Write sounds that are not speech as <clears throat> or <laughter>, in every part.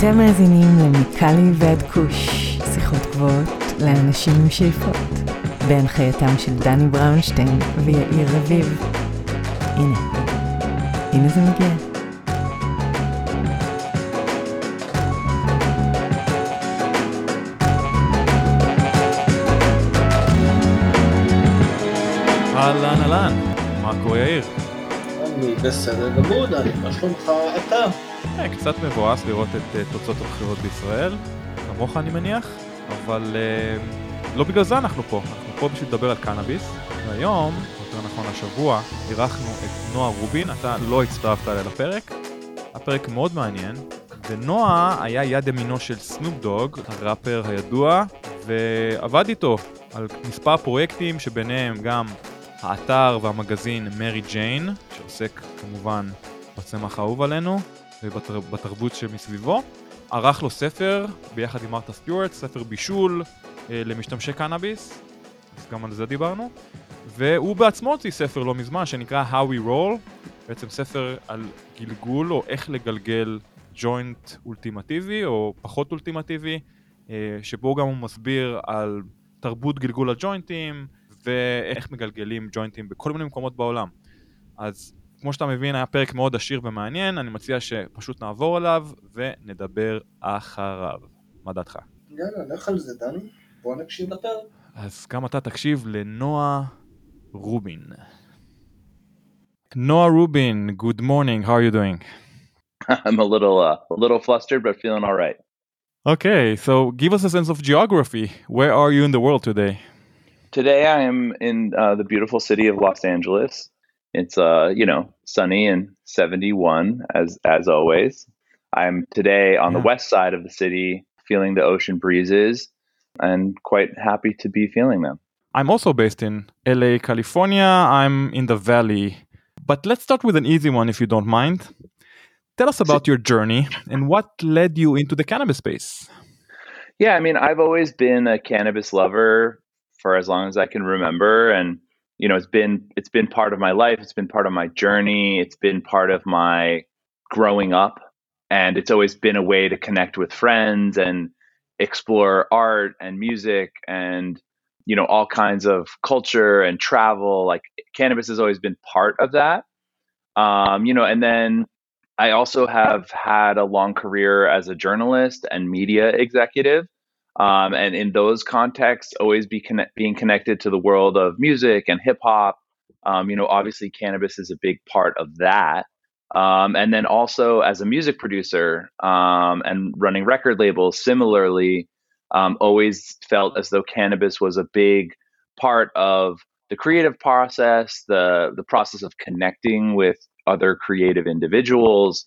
אתם מאזינים למיקלי ועד כוש, שיחות גבוהות לאנשים עם שאיפות, בהנחייתם של דני בראונשטיין ויאיר רביב. הנה, הנה זה מגיע. אהלן אהלן, מה קורה יאיר? אני בסדר גמור, דני, מה שלומך אתה? אה, קצת מבואס לראות את אה, תוצאות הבחירות בישראל, כמוך אני מניח, אבל אה, לא בגלל זה אנחנו פה, אנחנו פה בשביל לדבר על קנאביס, והיום, יותר נכון השבוע, אירחנו את נועה רובין, אתה לא הצטרפת אליה לפרק, הפרק מאוד מעניין, ונועה היה יד ימינו של סנופ דוג, הראפר הידוע, ועבד איתו על מספר פרויקטים שביניהם גם האתר והמגזין מרי ג'יין, שעוסק כמובן בצמח האהוב עלינו ובתרבות שמסביבו. ערך לו ספר ביחד עם מרתה סטיוארט, ספר בישול אה, למשתמשי קנאביס, אז גם על זה דיברנו. והוא בעצמו הוציא ספר לא מזמן שנקרא How We Roll, בעצם ספר על גלגול או איך לגלגל ג'וינט אולטימטיבי או פחות אולטימטיבי, אה, שבו גם הוא מסביר על תרבות גלגול הג'וינטים, ואיך מגלגלים ג'וינטים בכל מיני מקומות בעולם. אז כמו שאתה מבין, היה פרק מאוד עשיר ומעניין, אני מציע שפשוט נעבור עליו ונדבר אחריו. מה דעתך? יאללה, לך על זה, דני. בוא נקשיב לפרק. אז גם אתה תקשיב לנועה רובין. נועה רובין, good morning, how are you doing? I'm a little uh, a little flustered, but feeling all right. Okay, so give us a sense of geography. Where are you in the world today? Today I am in uh, the beautiful city of Los Angeles. It's uh, you know, sunny and 71 as as always. I'm today on the west side of the city feeling the ocean breezes and quite happy to be feeling them. I'm also based in LA, California. I'm in the valley. But let's start with an easy one if you don't mind. Tell us about your journey and what led you into the cannabis space. Yeah, I mean, I've always been a cannabis lover for as long as I can remember and you know, it's been it's been part of my life, it's been part of my journey, it's been part of my growing up and it's always been a way to connect with friends and explore art and music and you know, all kinds of culture and travel. Like cannabis has always been part of that. Um, you know, and then I also have had a long career as a journalist and media executive. Um, and in those contexts, always be connect, being connected to the world of music and hip hop. Um, you know, obviously, cannabis is a big part of that. Um, and then also as a music producer um, and running record labels, similarly, um, always felt as though cannabis was a big part of the creative process, the the process of connecting with other creative individuals,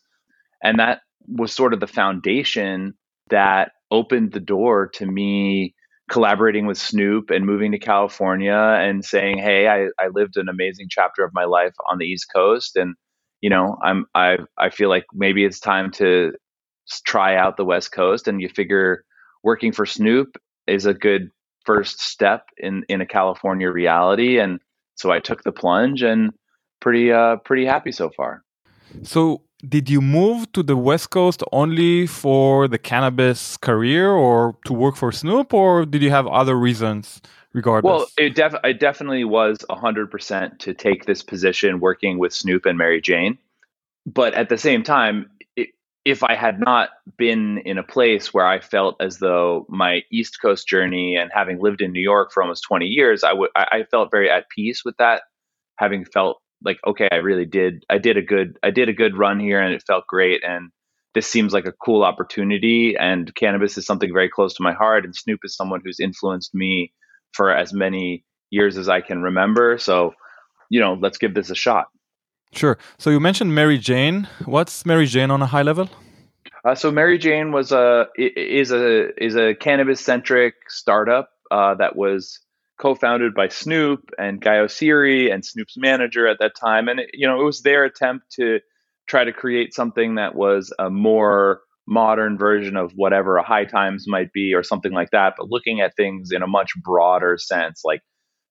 and that was sort of the foundation that opened the door to me collaborating with Snoop and moving to California and saying, "Hey, I, I lived an amazing chapter of my life on the East Coast, and you know, I'm I I feel like maybe it's time to try out the West Coast." And you figure working for Snoop is a good first step in in a California reality, and so I took the plunge and pretty uh pretty happy so far. So, did you move to the West Coast only for the cannabis career or to work for Snoop, or did you have other reasons regardless? Well, it, def- it definitely was 100% to take this position working with Snoop and Merry Jane. But at the same time, i if I had not been in a place where I felt as though my East Coast journey and having lived in New York for almost 20 years, I would I felt very at peace with that, having felt like okay, I really did I did a good I did a good run here and it felt great and this seems like a cool opportunity and cannabis is something very close to my heart and Snoop is someone who's influenced me for as many years as I can remember. So, you know, let's give this a shot. sure. So, you mentioned Merry Jane. What's Merry Jane on a high level? Uh, so Mary Jane was a is a is a cannabis centric startup uh, that was co-founded by Snoop and Guy Oseary and Snoop's manager at that time, and it, you know it was their attempt to try to create something that was a more modern version of whatever a high times might be or something like that, but looking at things in a much broader sense, like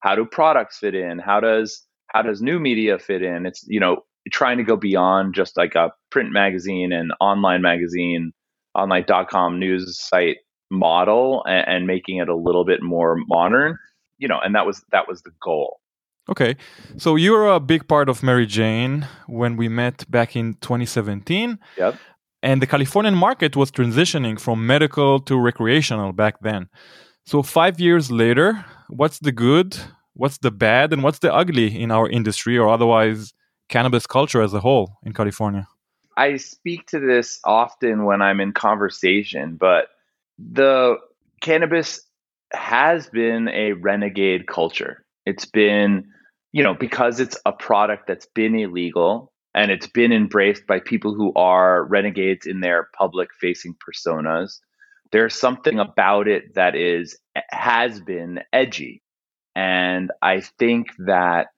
how do products fit in? How does how does new media fit in? It's you know trying to go beyond just like a print magazine and online magazine online dot com news site model and, and making it a little bit more modern. You know, and that was that was the goal. Okay. So you were a big part of Merry Jane when we met back in 2017. Yep. And the Californian market was transitioning from medical to recreational back then. So, five years later, what's the good, what's the bad, and what's the ugly in our industry or otherwise cannabis culture as a whole in California? I speak to this often when I'm in conversation, but the cannabis has been a renegade culture. It's been, you know, because it's a product that's been illegal and it's been embraced by people who are renegades in their public facing personas. There's something about it that is has been edgy. And I think that,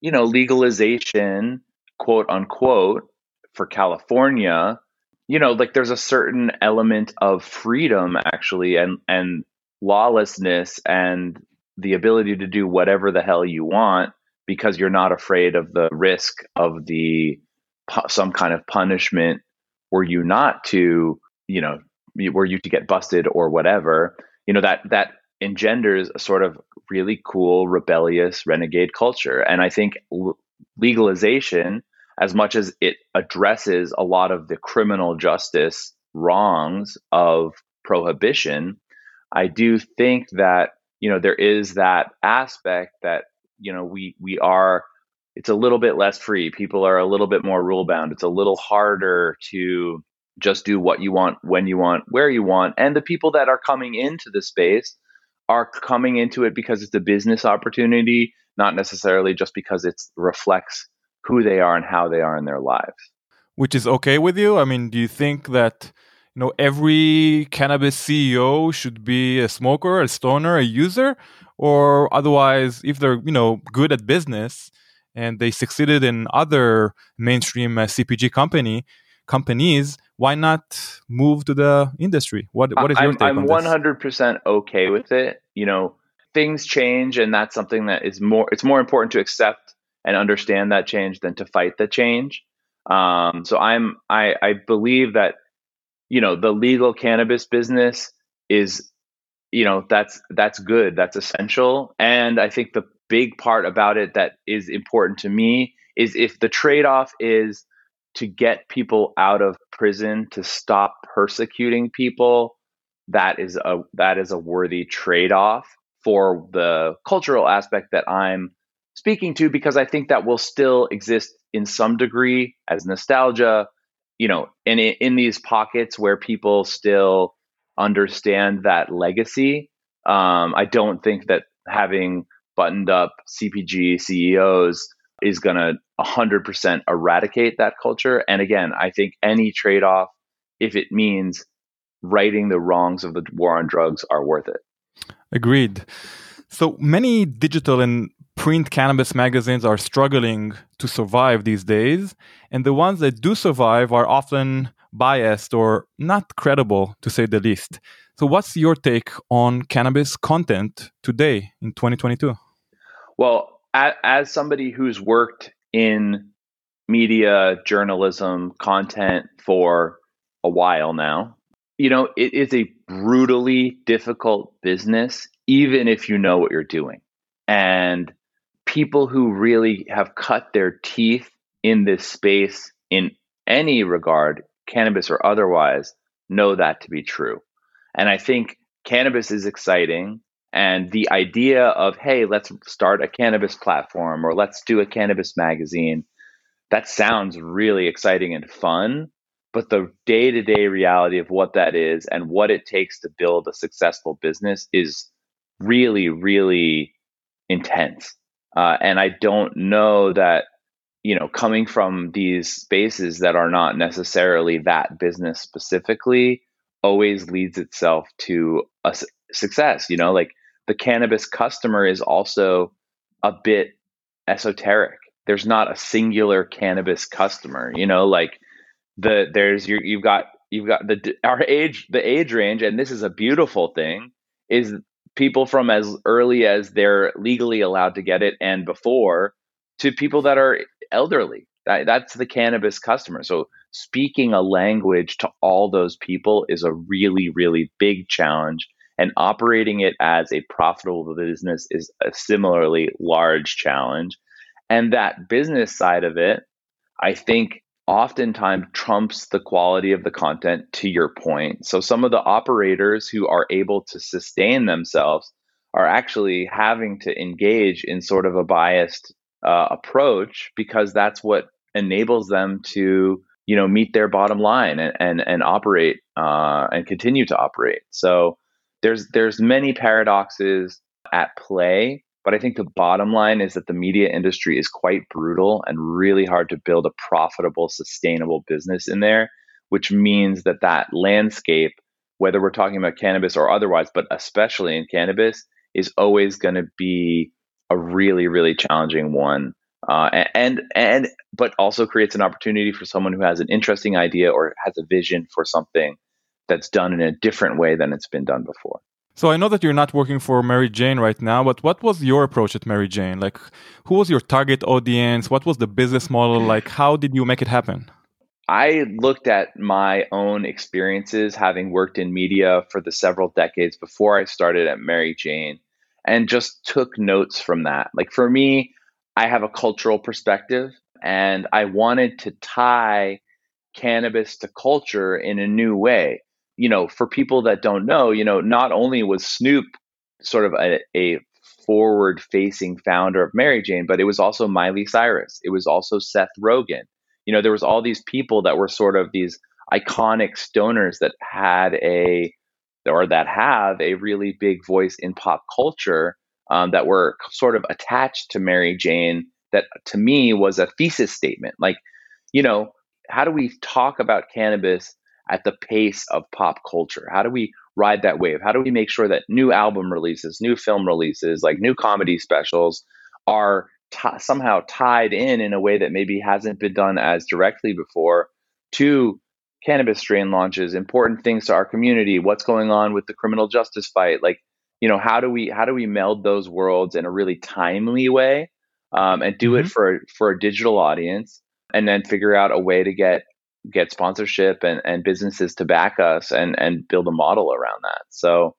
you know, legalization, quote unquote, for California, you know, like there's a certain element of freedom actually and and lawlessness and the ability to do whatever the hell you want because you're not afraid of the risk of the some kind of punishment were you not to, you know, were you to get busted or whatever, you know that that engenders a sort of really cool rebellious renegade culture. And i think legalization as much as it addresses a lot of the criminal justice wrongs of prohibition i do think that you know there is that aspect that you know we we are it's a little bit less free. People are a little bit more rule bound. It's a little harder to just do what you want when you want where you want. And the people that are coming into the space are coming into it because it's a business opportunity not necessarily just because it reflects who they are and how they are in their lives. Which is okay with you? I mean do you think that you know every cannabis ceo should be a smoker a stoner a user or otherwise if they're you know good at business and they succeeded in other mainstream uh, cpg company companies why not move to the industry? What what is your I'm, take I'm on 100% this? okay with it. You know things change and that's something that is more it's more important to accept and understand that change than to fight the change. Um, so i'm i i believe that you know the legal cannabis business is you know that's that's good that's essential. And i think the big part about it that is important to me is if the trade-off is to get people out of prison to stop persecuting people that is a that is a worthy trade-off for the cultural aspect that I'm speaking to because I think that will still exist in some degree as nostalgia you know, in in these pockets where people still understand that legacy, um, I don't think that having buttoned up CPG CEOs is going to 100% eradicate that culture. And again, I think any trade off, if it means righting the wrongs of the war on drugs, are worth it. Agreed. So many digital and print cannabis magazines are struggling to survive these days, and the ones that do survive are often biased or not credible, to say the least. So, what's your take on cannabis content today in 2022? Well, as somebody who's worked in media, journalism, content for a while now, you know, it is a brutally difficult business, even if you know what you're doing. And people who really have cut their teeth in this space in any regard, cannabis or otherwise, know that to be true. And I think cannabis is exciting. And the idea of, hey, let's start a cannabis platform or let's do a cannabis magazine, that sounds really exciting and fun. But the day to day reality of what that is and what it takes to build a successful business is really, really intense. Uh, and I don't know that, you know, coming from these spaces that are not necessarily that business specifically always leads itself to a su- success. You know, like the cannabis customer is also a bit esoteric. There's not a singular cannabis customer, you know, like the there's you've got you've got the our age the age range and this is a beautiful thing is people from as early as they're legally allowed to get it and before to people that are elderly. That, that's the cannabis customer. So speaking a language to all those people is a really, really big challenge. And operating it as a profitable business is a similarly large challenge. And that business side of it, I think oftentimes trumps the quality of the content to your point. So some of the operators who are able to sustain themselves are actually having to engage in sort of a biased uh, approach because that's what enables them to you know meet their bottom line and and, and operate uh, and continue to operate. So there's there's many paradoxes at play but I think the bottom line is that the media industry is quite brutal and really hard to build a profitable, sustainable business in there, which means that that landscape, whether we're talking about cannabis or otherwise, but especially in cannabis, is always going to be a really, really challenging one. Uh, and and but also creates an opportunity for someone who has an interesting idea or has a vision for something that's done in a different way than it's been done before. So I know that you're not working for Merry Jane right now, but what was your approach at Merry Jane? Like, who was your target audience? What was the business model? <clears throat> Like, how did you make it happen? I looked at my own experiences having worked in media for the several decades before I started at Mary Jane and just took notes from that. Like, for me, I have a cultural perspective and I wanted to tie cannabis to culture in a new way you know, for people that don't know, you know, not only was Snoop sort of a, a forward facing founder of Merry Jane, but it was also Miley Cyrus. It was also Seth Rogen. You know, there was all these people that were sort of these iconic stoners that had a or that have a really big voice in pop culture um, that were sort of attached to Merry Jane that to me was a thesis statement. Like, you know, how do we talk about cannabis at the pace of pop culture? How do we ride that wave? How do we make sure that new album releases, new film releases, like new comedy specials are t- somehow tied in in a way that maybe hasn't been done as directly before to cannabis strain launches, important things to our community, what's going on with the criminal justice fight, like you know how do we how do we meld those worlds in a really timely way um, and do mm-hmm. it for for a digital audience and then figure out a way to get get sponsorship and, and businesses to back us and, and build a model around that. So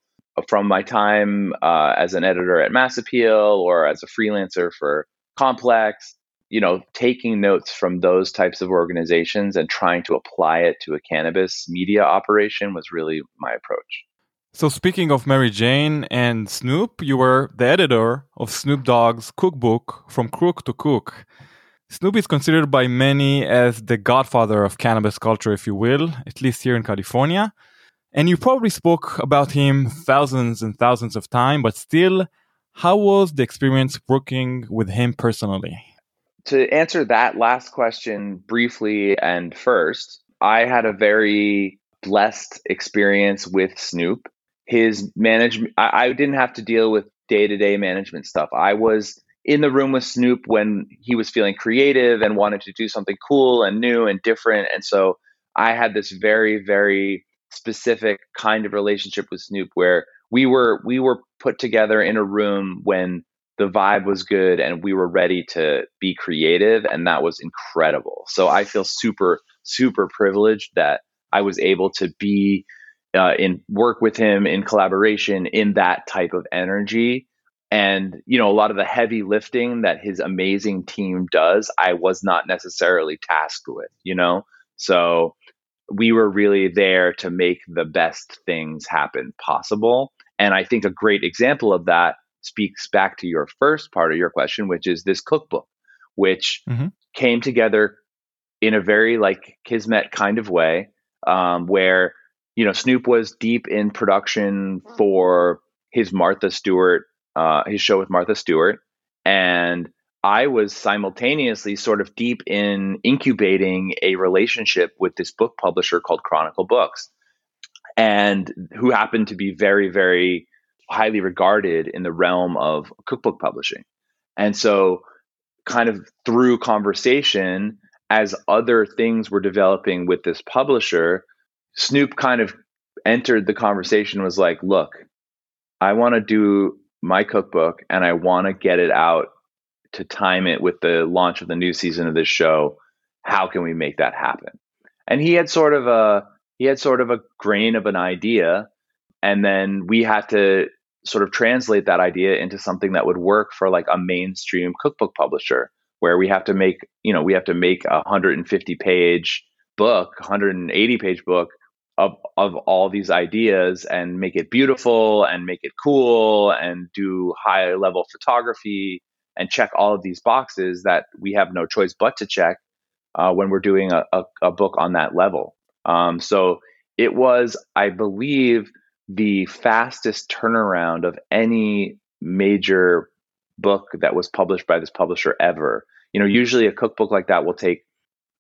from my time uh, as an editor at Mass Appeal or as a freelancer for Complex, you know, taking notes from those types of organizations and trying to apply it to a cannabis media operation was really my approach. So, speaking of Merry Jane and Snoop, you were the editor of Snoop Dogg's cookbook, From Crook to Cook. Snoop is considered by many as the godfather of cannabis culture, if you will, at least here in California. And you probably spoke about him thousands and thousands of times, but still, how was the experience working with him personally? To answer that last question briefly and first, I had a very blessed experience with Snoop. His management, I, I didn't have to deal with day to day management stuff. I was in the room with Snoop when he was feeling creative and wanted to do something cool and new and different. And so I had this very, very specific kind of relationship with Snoop where we were we were put together in a room when the vibe was good and we were ready to be creative and that was incredible. So I feel super super privileged that I was able to be uh, in work with him in collaboration in that type of energy and you know a lot of the heavy lifting that his amazing team does i was not necessarily tasked with you know? So we were really there to make the best things happen possible. And i think a great example of that speaks back to your first part of your question which is this cookbook which mm-hmm. came together in a very like kismet kind of way um, where you know snoop was deep in production for his martha stewart uh, his show with Martha Stewart, and I was simultaneously sort of deep in incubating a relationship with this book publisher called Chronicle Books, and who happened to be very, very highly regarded in the realm of cookbook publishing. And so, kind of through conversation, as other things were developing with this publisher, Snoop kind of entered the conversation was like, look, I want to do my cookbook and I want to get it out to time it with the launch of the new season of this show. How can we make that happen? and he had sort of a he had sort of a grain of an idea and then we had to sort of translate that idea into something that would work for like a mainstream cookbook publisher where we have to make you know we have to make a 150 page book 180 page book of of all these ideas and make it beautiful and make it cool and do high level photography and check all of these boxes that we have no choice but to check uh, when we're doing a, a, a, book on that level. Um, so it was, I believe, the fastest turnaround of any major book that was published by this publisher ever. You know, usually a cookbook like that will take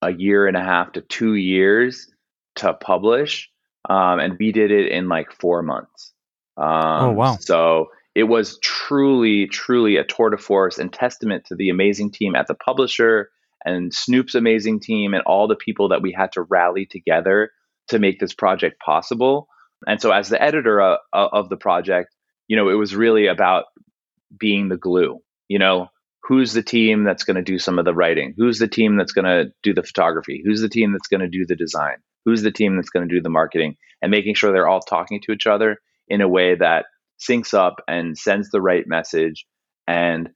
a year and a half to two years to publish, um, and we did it in like four months. Um, oh wow! So it was truly, truly a tour de force and testament to the amazing team at the publisher and Snoop's amazing team and all the people that we had to rally together to make this project possible. And so, as the editor uh, uh, of the project, you know, it was really about being the glue. You know, who's the team that's going to do some of the writing? Who's the team that's going to do the photography? Who's the team that's going to do the design? Who's the team that's going to do the marketing? And making sure they're all talking to each other in a way that syncs up and sends the right message and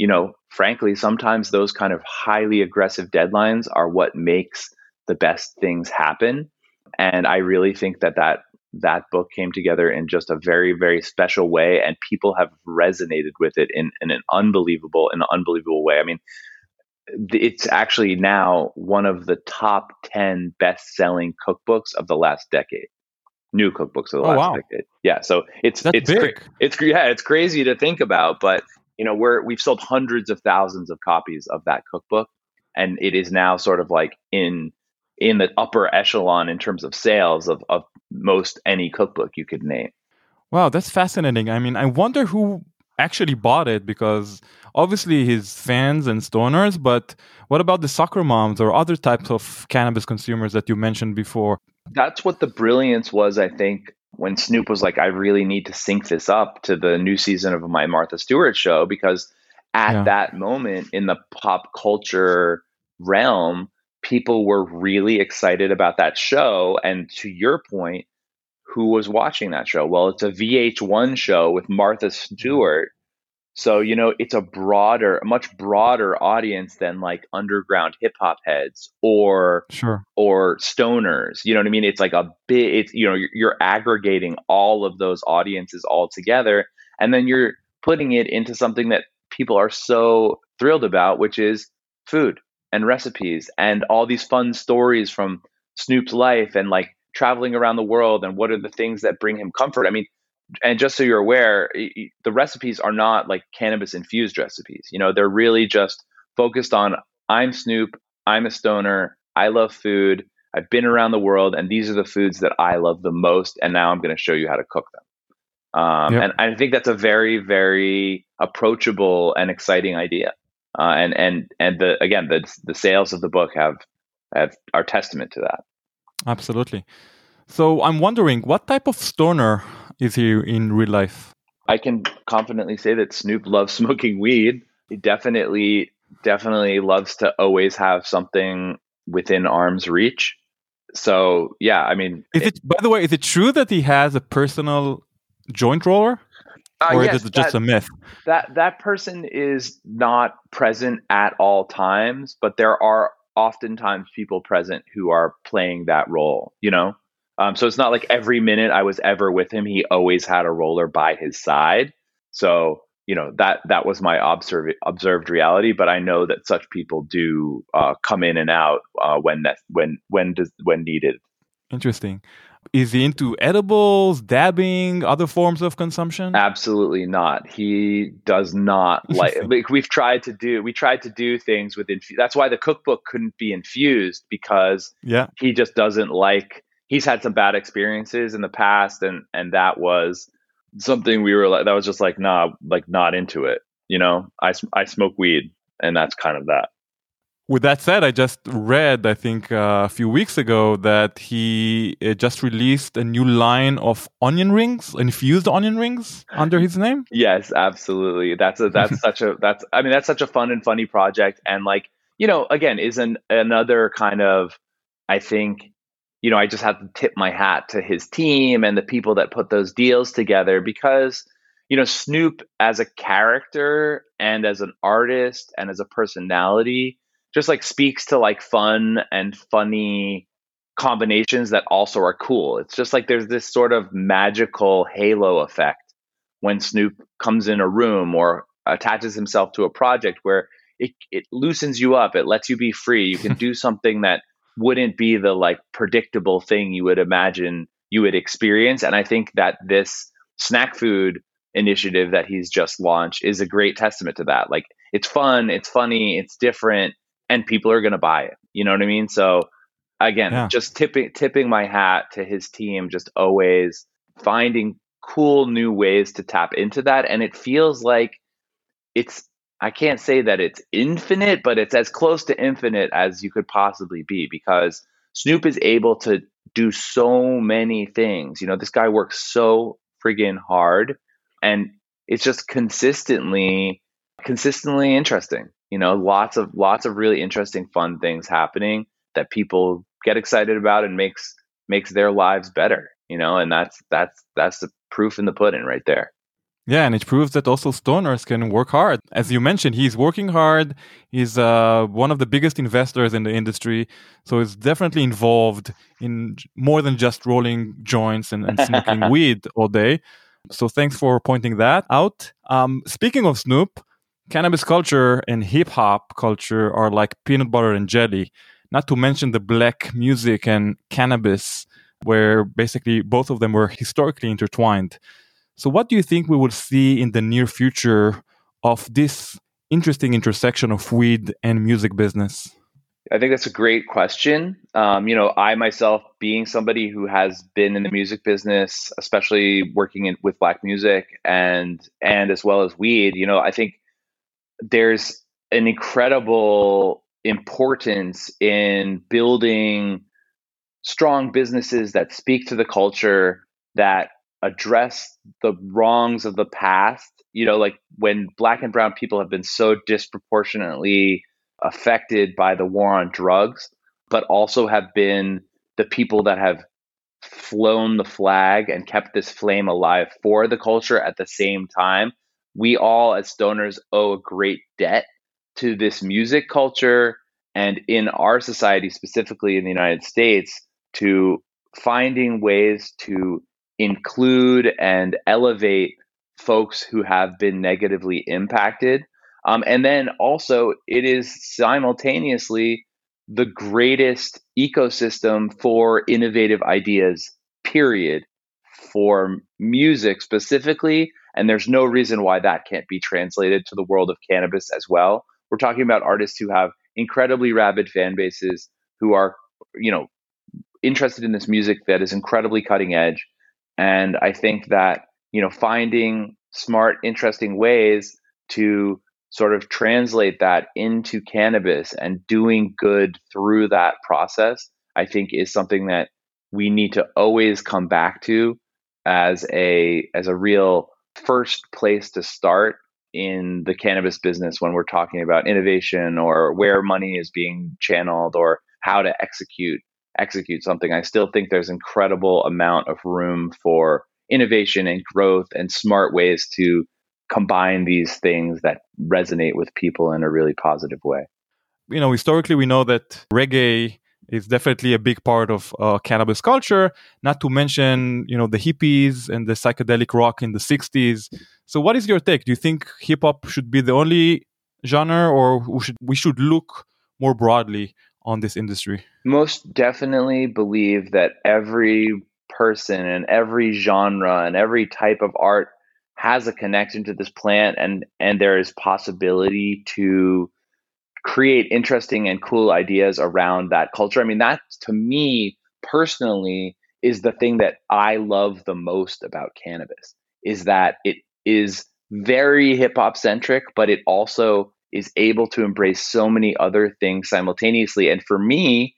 you know, frankly, sometimes those kind of highly aggressive deadlines are what makes the best things happen. And I really think that that that book came together in just a very very special way and people have resonated with it in, in an unbelievable in an unbelievable way i mean it's actually now one of the top 10 best selling cookbooks of the last decade new cookbooks of the oh, last wow. decade yeah so it's That's it's big. it's yeah it's crazy to think about but you know we're we've sold hundreds of thousands of copies of that cookbook and it is now sort of like in in the upper echelon in terms of sales of, of most any cookbook you could name wow that's fascinating i mean i wonder who actually bought it because obviously his fans and stoners but what about the soccer moms or other types of cannabis consumers that you mentioned before that's what the brilliance was i think when Snoop was like, I really need to sync this up to the new season of my Martha Stewart show because at yeah. that moment in the pop culture realm, people were really excited about that show. And to your point, who was watching that show? Well, it's a VH1 show with Martha Stewart. So, you know, it's a broader, a much broader audience than like underground hip hop heads or sure or stoners. You know what I mean? It's like a bit it's you know, you're, you're aggregating all of those audiences all together and then you're putting it into something that people are so thrilled about, which is food and recipes and all these fun stories from Snoop's life and like traveling around the world and what are the things that bring him comfort. I mean, and just so you're aware, the recipes are not like cannabis infused recipes. You know, they're really just focused on I'm Snoop, I'm a stoner, I love food, I've been around the world, and these are the foods that I love the most, and now I'm going to show you how to cook them. Um, yep. And I think that's a very, very approachable and exciting idea. Uh, and and and the again, the the sales of the book have have are testament to that. Absolutely. So I'm wondering, what type of stoner is he in real life? I can confidently say that Snoop loves <laughs> smoking weed. He definitely, definitely loves to always have something within arm's reach. So yeah, I mean, is it, it by the way, is it true that he has a personal joint roller? Uh, or yes, is it just that, a myth? That that person is not present at all times, but there are oftentimes people present who are playing that role. You know, um, so it's not like every minute I was ever with him, he always had a roller by his side. So you know that that was my observed observed reality. But I know that such people do uh, come in and out uh, when that when when does when needed. Interesting. Is he into edibles, dabbing, other forms of consumption? Absolutely not. He does not like. We've tried to do. We tried to do things with. Infu- that's why the cookbook couldn't be infused because yeah, he just doesn't like he's had some bad experiences in the past and and that was something we were like that was just like nah like not into it you know i i smoke weed and that's kind of that with that said i just read i think uh, a few weeks ago that he uh, just released a new line of onion rings infused onion rings under his name. Yes absolutely. That's a that's <laughs> such a that's i mean that's such a fun and funny project. And like you know again is an another kind of i think you know, I just have to tip my hat to his team and the people that put those deals together because, you know, Snoop as a character and as an artist and as a personality just like speaks to like fun and funny combinations that also are cool. It's just like there's this sort of magical halo effect when Snoop comes in a room or attaches himself to a project where it, it loosens you up, it lets you be free. You can <laughs> do something that wouldn't be the like predictable thing you would imagine you would experience. And I think that this snack food initiative that he's just launched is a great testament to that. Like it's fun, it's funny, it's different, and people are going to buy it. You know what I mean? So again, yeah. just tipping tipping my hat to his team, just always finding cool new ways to tap into that, and it feels like it's. I can't say that it's infinite, but it's as close to infinite as you could possibly be because Snoop is able to do so many things. You know, this guy works so friggin' hard and it's just consistently consistently interesting. You know, lots of lots of really interesting fun things happening that people get excited about and makes makes their lives better you know and that's that's that's the proof in the pudding right there. Yeah and it proves that also stoners can work hard. As you mentioned he's working hard. He's uh, one of the biggest investors in the industry. So he's definitely involved in more than just rolling joints and, and smoking <laughs> weed all day. So thanks for pointing that out. Um, speaking of snoop cannabis culture and hip-hop culture are like peanut butter and jelly not to mention the black music and cannabis, where basically both of them were historically intertwined. So, what do you think we will see in the near future of this interesting intersection of weed and music business? I think that's a great question. Um, you know, I myself, being somebody who has been in the music business, especially working in, with black music and and as well as weed, you know, I think there's an incredible importance in building strong businesses that speak to the culture that address the wrongs of the past. You know like when black and brown people have been so disproportionately affected by the war on drugs but also have been the people that have flown the flag and kept this flame alive for the culture at the same time we all as stoners owe a great debt to this music culture and in our society, specifically in the United States, to finding ways to include and elevate folks who have been negatively impacted. Um, and then also, it is simultaneously the greatest ecosystem for innovative ideas, period, for music specifically. And there's no reason why that can't be translated to the world of cannabis as well. We're talking about artists who have incredibly rabid fan bases who are, you know, interested in this music that is incredibly cutting edge. And I think that, you know, finding smart, interesting ways to sort of translate that into cannabis and doing good through that process, I think is something that we need to always come back to as a as a real first place to start in the cannabis business when we're talking about innovation or where money is being channeled or how to execute execute something. I still think there's incredible amount of room for innovation and growth and smart ways to combine these things that resonate with people in a really positive way. You know historically we know that reggae is definitely a big part of uh, cannabis culture. Not to mention, you know, the hippies and the psychedelic rock in the '60s. So, what is your take? Do you think hip hop should be the only genre, or we should we should look more broadly on this industry? Most definitely believe that every person and every genre and every type of art has a connection to this plant and and there is possibility to create interesting and cool ideas around that culture. I mean, that to me personally is the thing that I love the most about cannabis is that it is very hip hop centric, but it also is able to embrace so many other things simultaneously. And for me,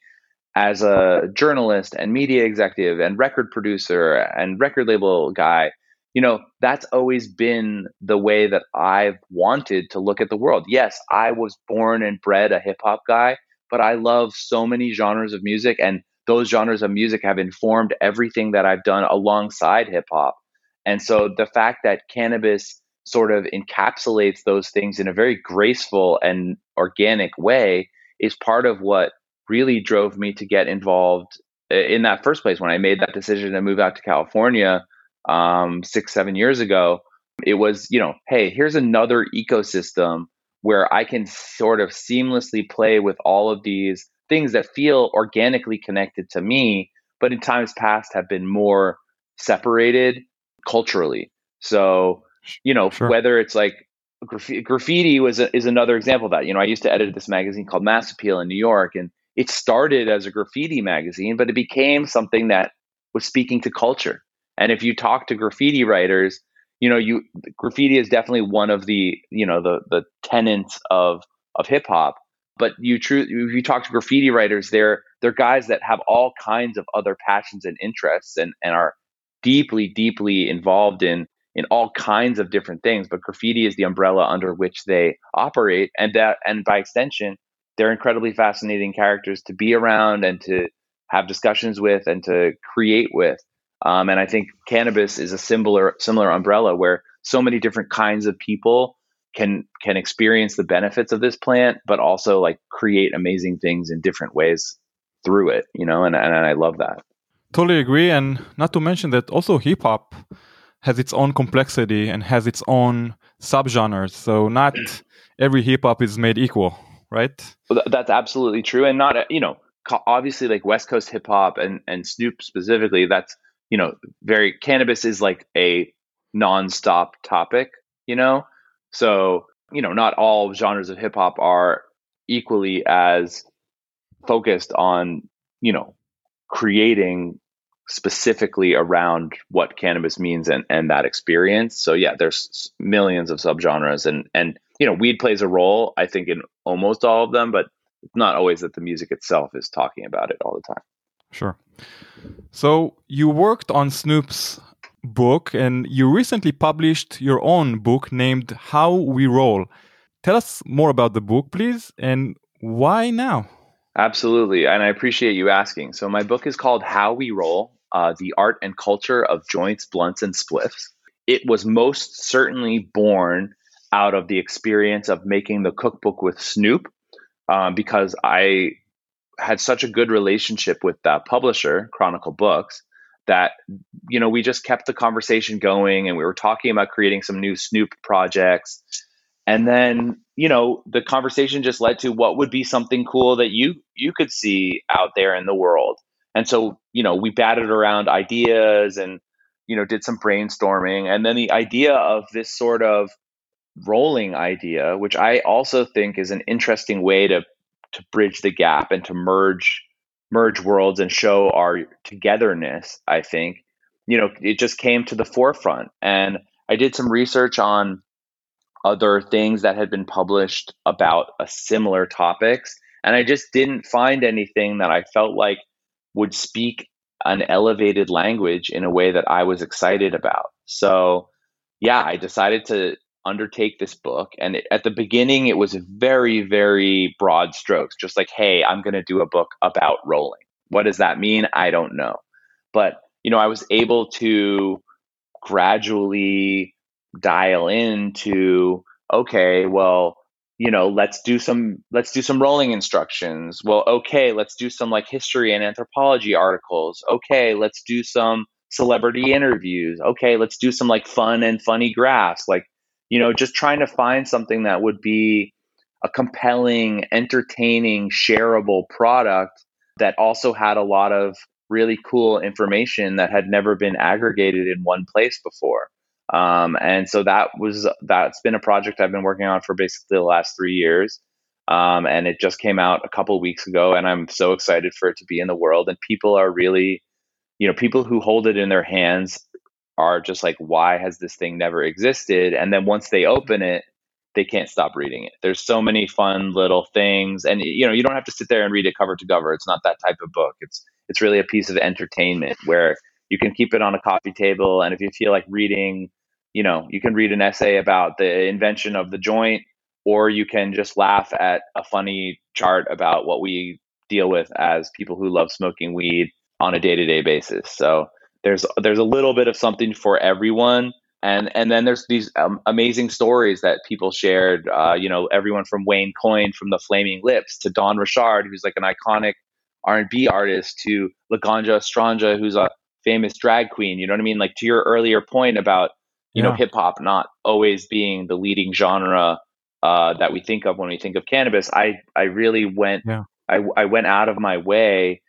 as a journalist and media executive and record producer and record label guy, you know, that's always been the way that I've wanted to look at the world. Yes, I was born and bred a hip hop guy, but I love so many genres of music. And those genres of music have informed everything that I've done alongside hip hop. And so the fact that cannabis sort of encapsulates those things in a very graceful and organic way is part of what really drove me to get involved uh, in that first place when I made that decision to move out to California um, six, seven years ago. It was, you know, hey, here's another ecosystem where I can sort of seamlessly play with all of these things that feel organically connected to me, but in times past have been more separated culturally. So, you know, sure. whether it's like graffiti, graffiti was a, is another example of that. You know, I used to edit this magazine called Mass Appeal in New York, and it started as a graffiti magazine, but it became something that was speaking to culture. And if you talk to graffiti writers, you know, you graffiti is definitely one of the you know the the tenets of of hip hop. But you true if you talk to graffiti writers, they're they're guys that have all kinds of other passions and interests and and are deeply deeply involved in in all kinds of different things. But graffiti is the umbrella under which they operate, and that and by extension, they're incredibly fascinating characters to be around and to have discussions with and to create with. Um, and I think cannabis is a similar similar umbrella where so many different kinds of people can can experience the benefits of this plant, but also like create amazing things in different ways through it. You know, and and I love that. Totally agree, and not to mention that also hip hop has its own complexity and has its own subgenres. So not every hip hop is made equal right? Well, that's absolutely true, and not you know obviously like West Coast hip hop and and Snoop specifically. That's you know very cannabis is like a nonstop topic, you know. So you know not all genres of hip hop are equally as focused on you know creating specifically around what cannabis means and, and that experience. So yeah, there's millions of subgenres and and you know, weed plays a role, I think, in almost all of them, but it's not always that the music itself is talking about it all the time. Sure. So you worked on Snoop's book and you recently published your own book named How We Roll. Tell us more about the book, please, and why now? Absolutely. And I appreciate you asking. So, my book is called How We Roll uh, The Art and Culture of Joints, Blunts, and Spliffs. It was most certainly born out of the experience of making the cookbook with Snoop um, because I had such a good relationship with that publisher, Chronicle Books, that you know we just kept the conversation going and we were talking about creating some new Snoop projects. And then, you know, the conversation just led to what would be something cool that you you could see out there in the world. And so, you know, we batted around ideas and you know, did some brainstorming and then the idea of this sort of rolling idea, which I also think is an interesting way to to bridge the gap and to merge merge worlds and show our togetherness, I think. You know, it just came to the forefront. And I did some research on other things that had been published about a similar topics. And I just didn't find anything that I felt like would speak an elevated language in a way that I was excited about. So, yeah, I decided to undertake this book. And it, at the beginning, it was very, very broad strokes, just like, hey, I'm going to do a book about rolling. What does that mean? I don't know. But, you know, I was able to gradually dial into, okay, well, you know, let's do some let's do some rolling instructions. Well, okay, let's do some like history and anthropology articles. Okay, let's do some celebrity interviews. Okay, let's do some like fun and funny graphs. Like you know, just trying to find something that would be a compelling, entertaining, shareable product that also had a lot of really cool information that had never been aggregated in one place before. Um, and so that was that's been a project I've been working on for basically the last three years. Um, and it just came out a couple weeks ago, and I'm so excited for it to be in the world. And people are really, you know, people who hold it in their hands are just like, why has this thing never existed? And then once they open it, they can't stop reading it. There's so many fun little things, and you know, you don't have to sit there and read it cover to cover. It's not that type of book. It's it's really a piece of entertainment where you can keep it on a coffee table, and if you feel like reading, you know, you can read an essay about the invention of the joint, or you can just laugh at a funny chart about what we deal with as people who love smoking weed on a day-to-day basis. So there's there's a little bit of something for everyone and and then there's these um, amazing stories that people shared uh, you know everyone from wayne coyne from the flaming lips to dawn richard who's like an iconic r&b artist to laganja estranja who's a famous drag queen you know what i mean like to your earlier point about you Yeah. know hip hop not always being the leading genre uh, that we think of when we think of cannabis i i really went Yeah. I, I went out of my way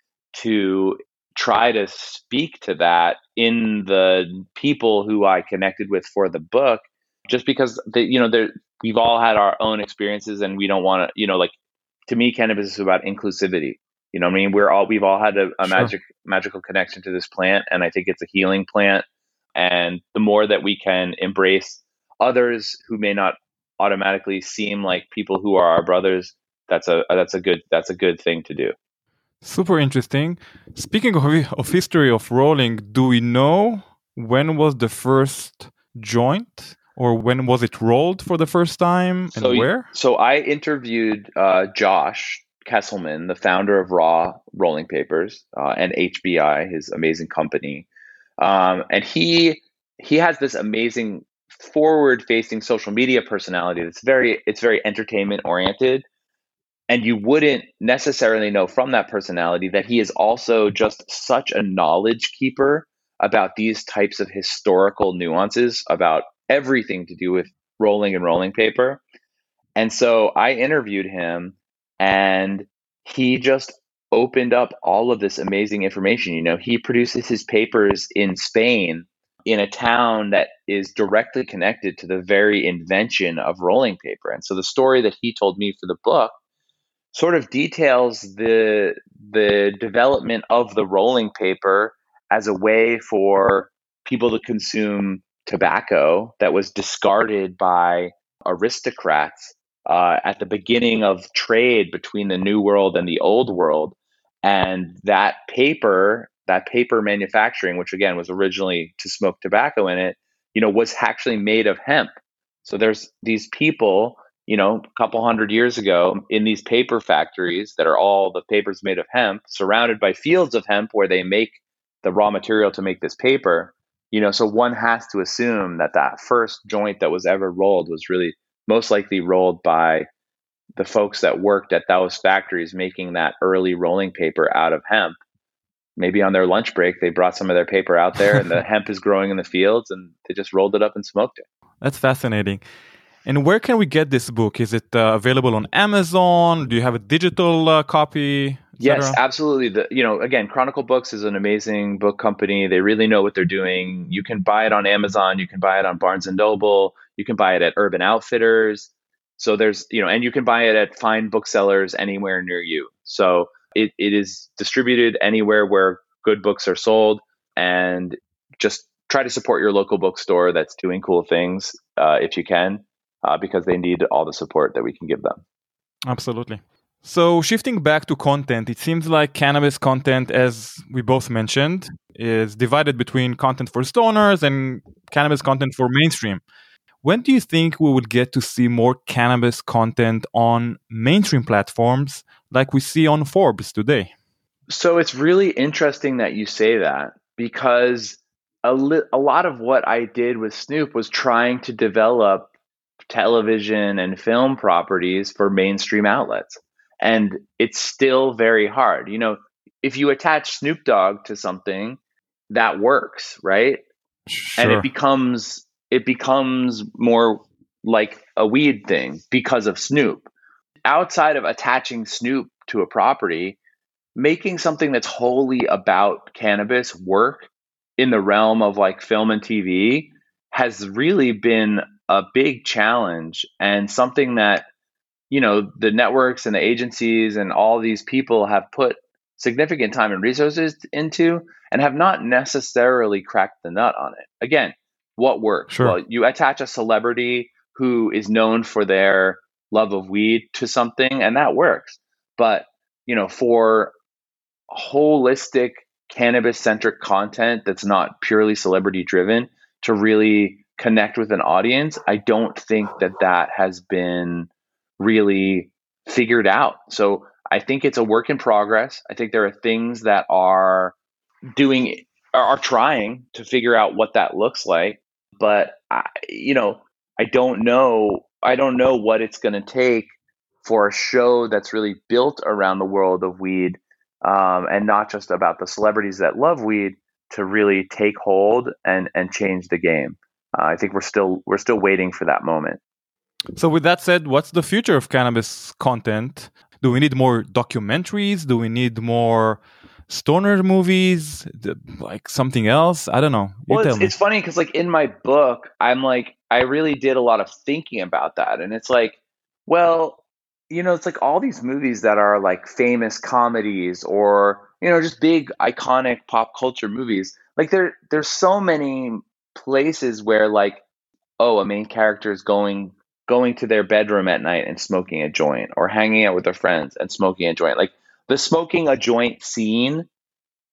to try to speak to that in the people who I connected with for the book, just because they, you know, there we've all had our own experiences, and we don't want to, you know, like to me, cannabis is about inclusivity. You know, what I mean, we're all we've all had a, a Sure. magic magical connection to this plant, and I think it's a healing plant. And the more that we can embrace others who may not automatically seem like people who are our brothers, that's a that's a good that's a good thing to do. Super interesting. Speaking of, of history of rolling, do we know when was the first joint or when was it rolled for the first time and So where? So I interviewed uh, Josh Kesselman, the founder of Raw Rolling Papers uh, and HBI, his amazing company, um, and he he has this amazing forward-facing social media personality. That's very it's very entertainment oriented, and you wouldn't necessarily know from that personality that he is also just such a knowledge keeper about these types of historical nuances about everything to do with rolling and rolling paper. And so I interviewed him and he just opened up all of this amazing information. You know, he produces his papers in Spain in a town that is directly connected to the very invention of rolling paper. And so the story that he told me for the book sort of details the the development of the rolling paper as a way for people to consume tobacco that was discarded by aristocrats uh, at the beginning of trade between the new world and the old world. And that paper that paper manufacturing which again was originally to smoke tobacco in it you know was actually made of hemp. So there's these people you know a couple hundred years ago in these paper factories that are all the papers made of hemp surrounded by fields of hemp where they make the raw material to make this paper you know so one has to assume that that first joint that was ever rolled was really most likely rolled by the folks that worked at those factories making that early rolling paper out of hemp maybe on their lunch break they brought some of their paper out there and the <laughs> hemp is growing in the fields and they just rolled it up and smoked it That's fascinating. And where can we get this book? Is it uh, available on Amazon? Do you have a digital uh, copy? Yes, absolutely. The you know, again, Chronicle Books is an amazing book company. They really know what they're doing. You can buy it on Amazon, you can buy it on Barnes and Noble, you can buy it at Urban Outfitters. So there's, you know, and you can buy it at fine booksellers anywhere near you. So it, it is distributed anywhere where good books are sold and just try to support your local bookstore that's doing cool things uh, if you can, uh, because they need all the support that we can give them. Absolutely. So, shifting back to content, it seems like cannabis content, as we both mentioned, is divided between content for stoners and cannabis content for mainstream. When do you think we will get to see more cannabis content on mainstream platforms like we see on Forbes today? So it's really interesting that you say that because a, li- a lot of what I did with Snoop was trying to develop television and film properties for mainstream outlets. And it's still very hard. You know, if you attach Snoop Dogg to something, that works, right? and it becomes it becomes more like a weed thing because of Snoop. Outside of attaching Snoop to a property, making something that's wholly about cannabis work in the realm of like film and TV has really been a big challenge and something that you know the networks and the agencies and all these people have put significant time and resources into and have not necessarily cracked the nut on it. Again, what works? Sure. Well, you attach a celebrity who is known for their love of weed to something and that works. But, you know, for holistic cannabis centric content that's not purely celebrity driven to really connect with an audience, I don't think that that has been really figured out. So I think it's a work in progress. I think there are things that are doing are trying to figure out what that looks like, but I, you know, I don't know. I don't know what it's going to take for a show that's really built around the world of weed um, and not just about the celebrities that love weed to really take hold and and change the game. Uh, I think we're still we're still waiting for that moment. So, with that said, what's the future of cannabis content? Do we need more documentaries? Do we need more stoner movies? Like something else? I don't know. You well, it's, it's funny because, like, in my book, I'm like, I really did a lot of thinking about that. And it's like, well, you know, it's like all these movies that are like famous comedies or, you know, just big iconic pop culture movies. Like, there, there's so many places where, like, oh, a main character is going going to their bedroom at night and smoking a joint or hanging out with their friends and smoking a joint. Like the smoking a joint scene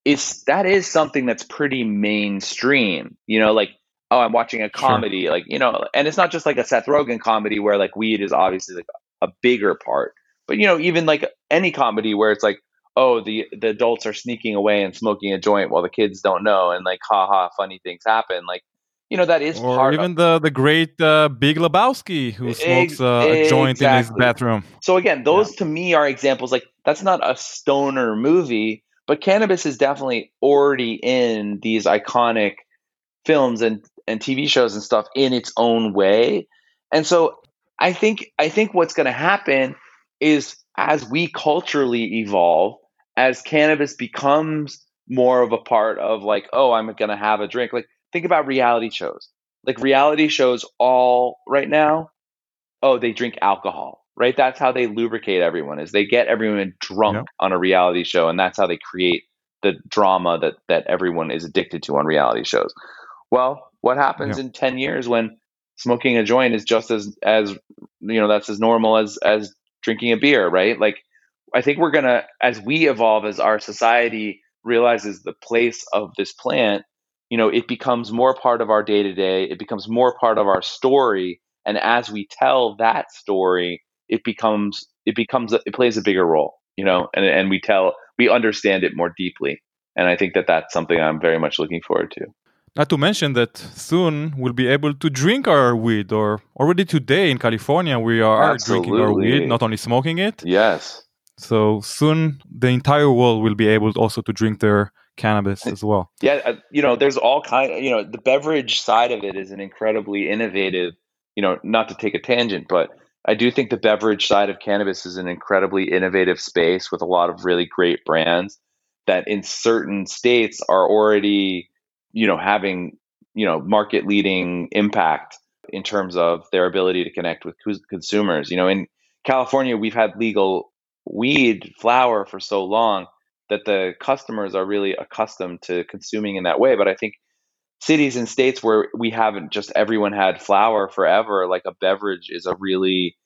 is that is something that's pretty mainstream. You know, like oh, I'm watching a comedy, sure. like you know, and it's not just like a Seth Rogen comedy where like weed is obviously like a bigger part, but you know, even like any comedy where it's like oh, the the adults are sneaking away and smoking a joint while the kids don't know, and like haha, funny things happen. Like you know that is or part even of, the the great uh, Big Lebowski who smokes uh, a joint exactly. in his bathroom. So again, those yeah. to me are examples like that's not a stoner movie, but cannabis is definitely already in these iconic films and and TV shows and stuff in its own way. And so I think I think what's going to happen is as we culturally evolve, as cannabis becomes more of a part of like, oh, I'm going to have a drink, like think about reality shows. Like reality shows all right now, oh, they drink alcohol, right? That's how they lubricate everyone is they get everyone drunk yep. on a reality show and that's how they create the drama that that everyone is addicted to on reality shows. Well, what happens yep. in 10 years when smoking a joint is just as as you know, that's as normal as as drinking a beer, right? Like I think we're going to as we evolve as our society realizes the place of this plant you know it becomes more part of our day to day it becomes more part of our story and as we tell that story it becomes it becomes it plays a bigger role you know and and we tell we understand it more deeply and i think that that's something i'm very much looking forward to not to mention that soon we'll be able to drink our weed or already today in california we are Absolutely. drinking our weed not only smoking it yes so soon the entire world will be able also to drink their cannabis as well. Yeah, uh, you know, there's all kind. You know, the beverage side of it is an incredibly innovative. You know, not to take a tangent, but I do think the beverage side of cannabis is an incredibly innovative space with a lot of really great brands that in certain states are already, you know, having you know market leading impact in terms of their ability to connect with consumers. You know, in California, we've had legal weed flower for so long that the customers are really accustomed to consuming in that way. But I think cities and states where we haven't just everyone had flower forever, like a beverage is a really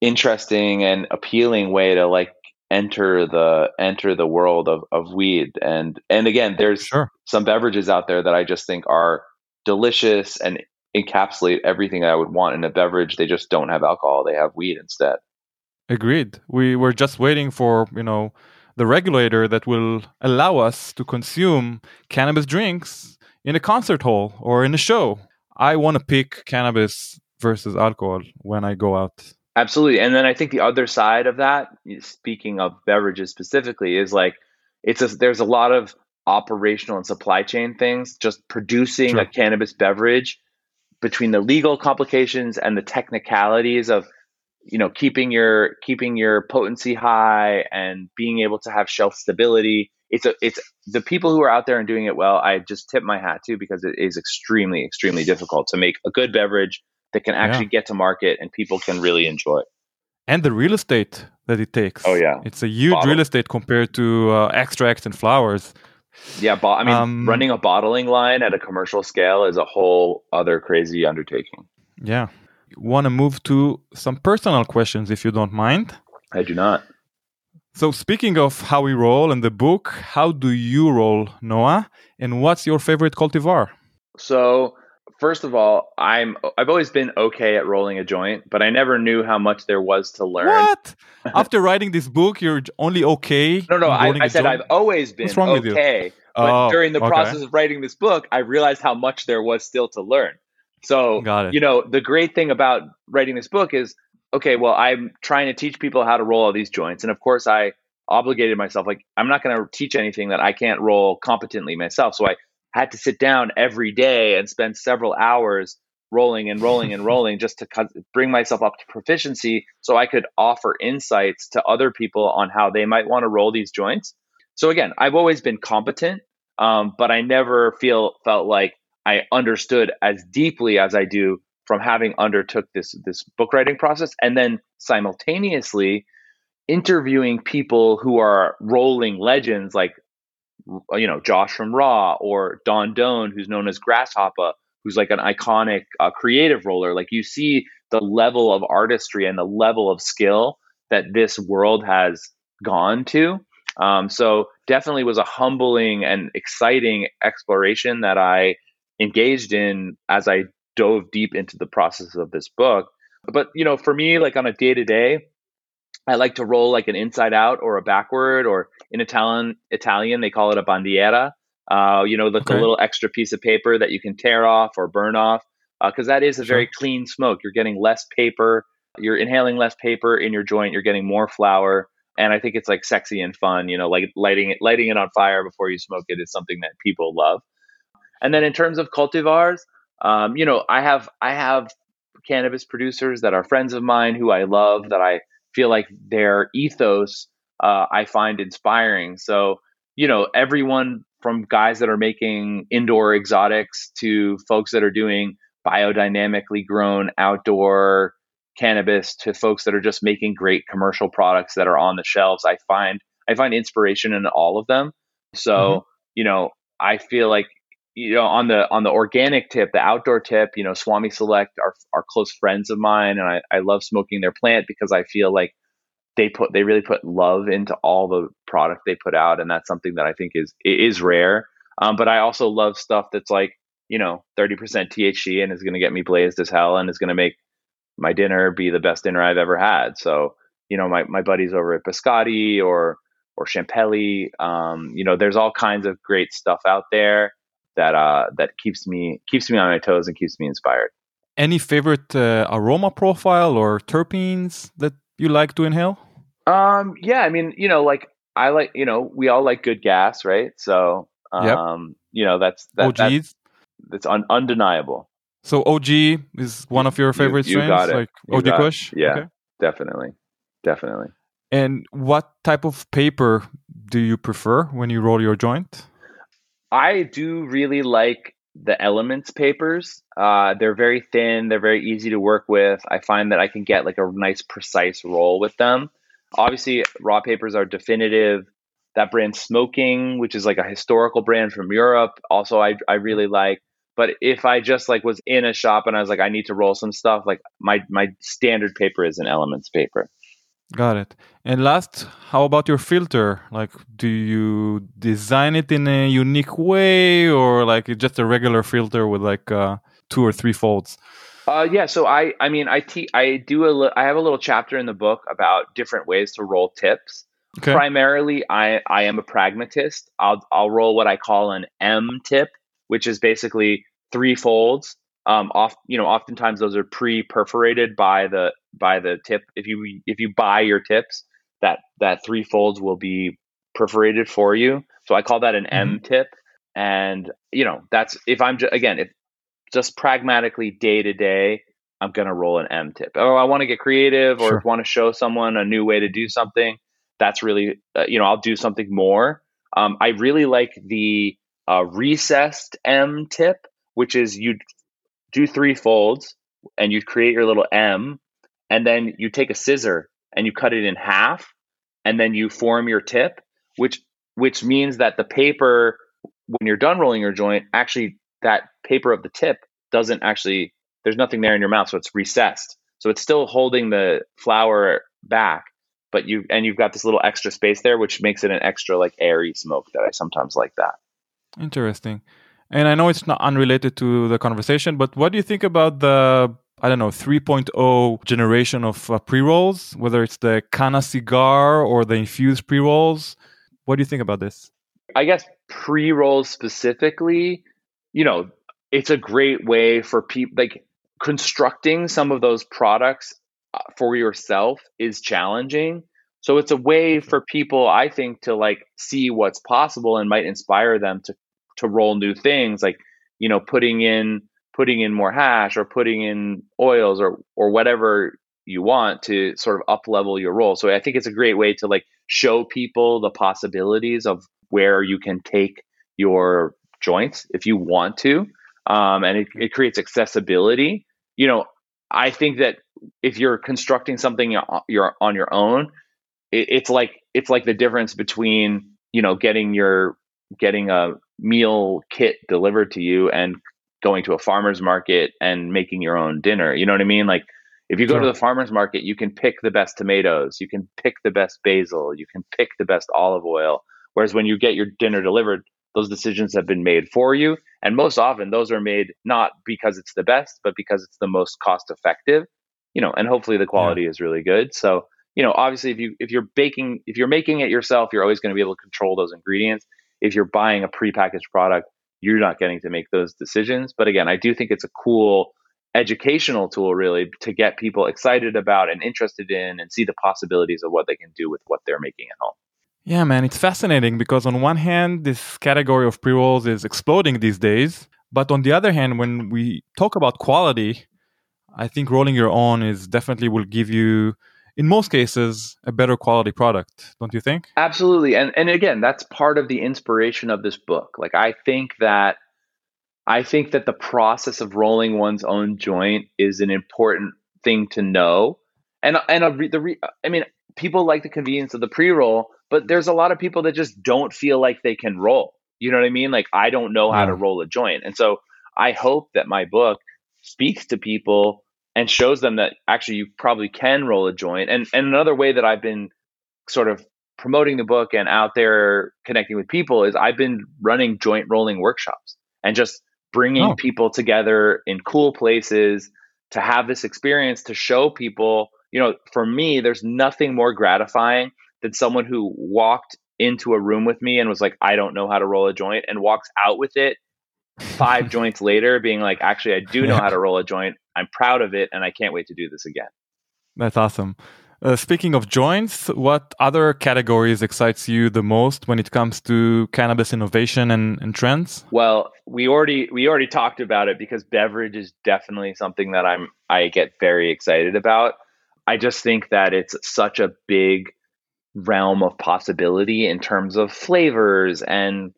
interesting and appealing way to like enter the enter the world of, of weed and and again there's sure. some beverages out there that i just think are delicious and encapsulate everything i would want in a beverage they just don't have alcohol they have weed instead agreed we were just waiting for you know the regulator that will allow us to consume cannabis drinks in a concert hall or in a show. I want to pick cannabis versus alcohol when I go out. Absolutely. And then I think the other side of that, speaking of beverages specifically, is like it's a, there's a lot of operational and supply chain things just producing sure. a cannabis beverage between the legal complications and the technicalities of you know keeping your keeping your potency high and being able to have shelf stability. It's a it's the people who are out there and doing it well i just tip my hat to because it is extremely extremely difficult to make a good beverage that can actually yeah. get to market and people can really enjoy it. And the real estate that it takes. Oh yeah. It's a huge Bottle. real estate compared to uh, extracts and flowers. Yeah bo- i mean um, running a bottling line at a commercial scale is a whole other crazy undertaking. Yeah want to move to some personal questions if you don't mind. I do not. So, speaking of how we roll in the book, how do you roll, Noah? And what's your favorite cultivar? So, first of all, I'm I've always been okay at rolling a joint, but I never knew how much there was to learn. What? <laughs> After writing this book, you're only okay? No, no, I, I said joint? I've always been What's wrong with you? okay. But Oh, during the okay. process of writing this book, I realized how much there was still to learn. So, Got it. you know, the great thing about writing this book is okay, well, I'm trying to teach people how to roll all these joints. And of course, I obligated myself, like, I'm not going to teach anything that I can't roll competently myself. So I had to sit down every day and spend several hours rolling and rolling and <laughs> rolling just to bring myself up to proficiency so I could offer insights to other people on how they might want to roll these joints. So again, I've always been competent, um, but I never feel felt like I understood as deeply as I do from having undertook this this book writing process, and then simultaneously interviewing people who are rolling legends like you know Josh from Raw or Don Doan, who's known as Grasshopper, who's like an iconic uh, creative roller. Like you see the level of artistry and the level of skill that this world has gone to. Um, so definitely was a humbling and exciting exploration that I engaged in as I dove deep into the process of this book. But you know, for me, like on a day to day, I like to roll like an inside out or a backward, or in Italian, Italian they call it a bandiera. Uh, you know, the, the Okay. little extra piece of paper that you can tear off or burn off, because that is a very clean smoke. You're getting less paper, you're inhaling less paper in your joint, you're getting more flower, and I think it's like sexy and fun. You know, like lighting it, lighting it on fire before you smoke it is something that people love. And then in terms of cultivars, um, you know, I have I have cannabis producers that are friends of mine who I love that I feel like their ethos uh, I find inspiring. So you know, everyone from guys that are making indoor exotics to folks that are doing biodynamically grown outdoor cannabis to folks that are just making great commercial products that are on the shelves. I find I find inspiration in all of them. So, Mhm. you know, I feel like you know on the on the organic tip, the outdoor tip, you know, Swami Select are are close friends of mine and I, I love smoking their plant because I feel like they put they really put love into all the product they put out and that's something that I think is is rare. Um, but I also love stuff that's like, you know, 30% THC and is going to get me blazed as hell and is going to make my dinner be the best dinner I've ever had. So, you know, my, my buddies over at Biscotti or or Champelli, um, you know, there's all kinds of great stuff out there that uh that keeps me keeps me on my toes and keeps me inspired. Any favorite uh, aroma profile or terpenes that you like to inhale? Um, yeah, I mean, you know, like I like, you know, we all like good gas, right? So, um, Yep. you know, that's that, OGs. that's un- undeniable. So OG is one of your You- favorite you strains, got it. like You OG. Kush. Yeah. Okay. Definitely, definitely. And what type of paper do you prefer when you roll your joint? I do really like the Elements papers. Uh, they're very thin. They're very easy to work with. I find that I can get like a nice, precise roll with them. Obviously, raw papers are definitive. That brand Smoking, which is like a historical brand from Europe, also I I really like. But if I just like was in a shop and I was like, I need to roll some stuff, like my my standard paper is an Elements paper. Got it. And last, how about your filter? Like, do you design it in a unique way, or like it's just a regular filter with like uh, two or three folds? Uh, yeah. So I, I mean, I te- I do a, li- I have a little chapter in the book about different ways to roll tips. Okay. Primarily, I, I am a pragmatist. I'll, I'll roll what I call an M tip, which is basically three folds. Um, off, you know, oftentimes those are pre-perforated by the by the tip. If you if you buy your tips, that that three folds will be perforated for you. So I call that an M tip. And you know, that's if I'm ju- again, if just pragmatically day to day, I'm gonna roll an M tip. Oh, I want to get creative, or Sure. want to show someone a new way to do something. That's really, uh, you know, I'll do something more. Um, I really like the uh, recessed M tip, which is you do three folds and you create your little M, and then you take a scissor and you cut it in half, and then you form your tip, which which means that the paper when you're done rolling your joint, actually that paper of the tip doesn't actually there's nothing there in your mouth, so it's recessed. So it's still holding the flower back, but you and you've got this little extra space there, which makes it an extra like airy smoke that I sometimes like that. Interesting. And I know it's not unrelated to the conversation, but what do you think about the I don't know 3.0 generation of uh, pre-rolls, whether it's the Cana cigar or the infused pre-rolls? What do you think about this? I guess pre-rolls specifically, you know, it's a great way for people like constructing some of those products uh, for yourself is challenging. So it's a way for people, I think, to like see what's possible and might inspire them to to roll new things, like you know, putting in putting in more hash or putting in oils or or whatever you want to sort of up level your roll. So I think it's a great way to like show people the possibilities of where you can take your joints if you want to. Um, and it, it creates accessibility. You know, I think that if you're constructing something you're on your own, it, it's like it's like the difference between you know getting your getting a meal kit delivered to you and going to a farmer's market and making your own dinner. You know what I mean? Like if you go sure. to the farmer's market, you can pick the best tomatoes, you can pick the best basil, you can pick the best olive oil. Whereas when you get your dinner delivered, those decisions have been made for you. And most often those are made not because it's the best, but because it's the most cost effective. You know, and hopefully the quality yeah. is really good. So, you know, obviously if you if you're baking if you're making it yourself, you're always going to be able to control those ingredients. If you're buying a prepackaged product, you're not getting to make those decisions. But again, I do think it's a cool educational tool really to get people excited about and interested in and see the possibilities of what they can do with what they're making at home. Yeah, man, it's fascinating because on one hand, this category of pre rolls is exploding these days. But on the other hand, when we talk about quality, I think rolling your own is definitely will give you in most cases a better quality product don't you think? Absolutely and and again that's part of the inspiration of this book. Like i think that i think that the process of rolling one's own joint is an important thing to know. And and a, the re, i mean people like the convenience of the pre-roll but there's a lot of people that just don't feel like they can roll. You know what i mean? Like i don't know how to roll a joint. And so i hope that my book speaks to people and shows them that actually you probably can roll a joint. And and another way that I've been sort of promoting the book and out there connecting with people is I've been running joint rolling workshops and just bringing oh. people together in cool places to have this experience to show people, you know, for me there's nothing more gratifying than someone who walked into a room with me and was like I don't know how to roll a joint and walks out with it five <laughs> joints later being like actually i do know how to roll a joint. I'm proud of it and i can't wait to do this again. That's awesome. Uh, speaking of joints what other categories excites you the most when it comes to cannabis innovation and, and trends? Well we already we already talked about it because beverage is definitely something that i'm i get very excited about. I just think that it's such a big realm of possibility in terms of flavors and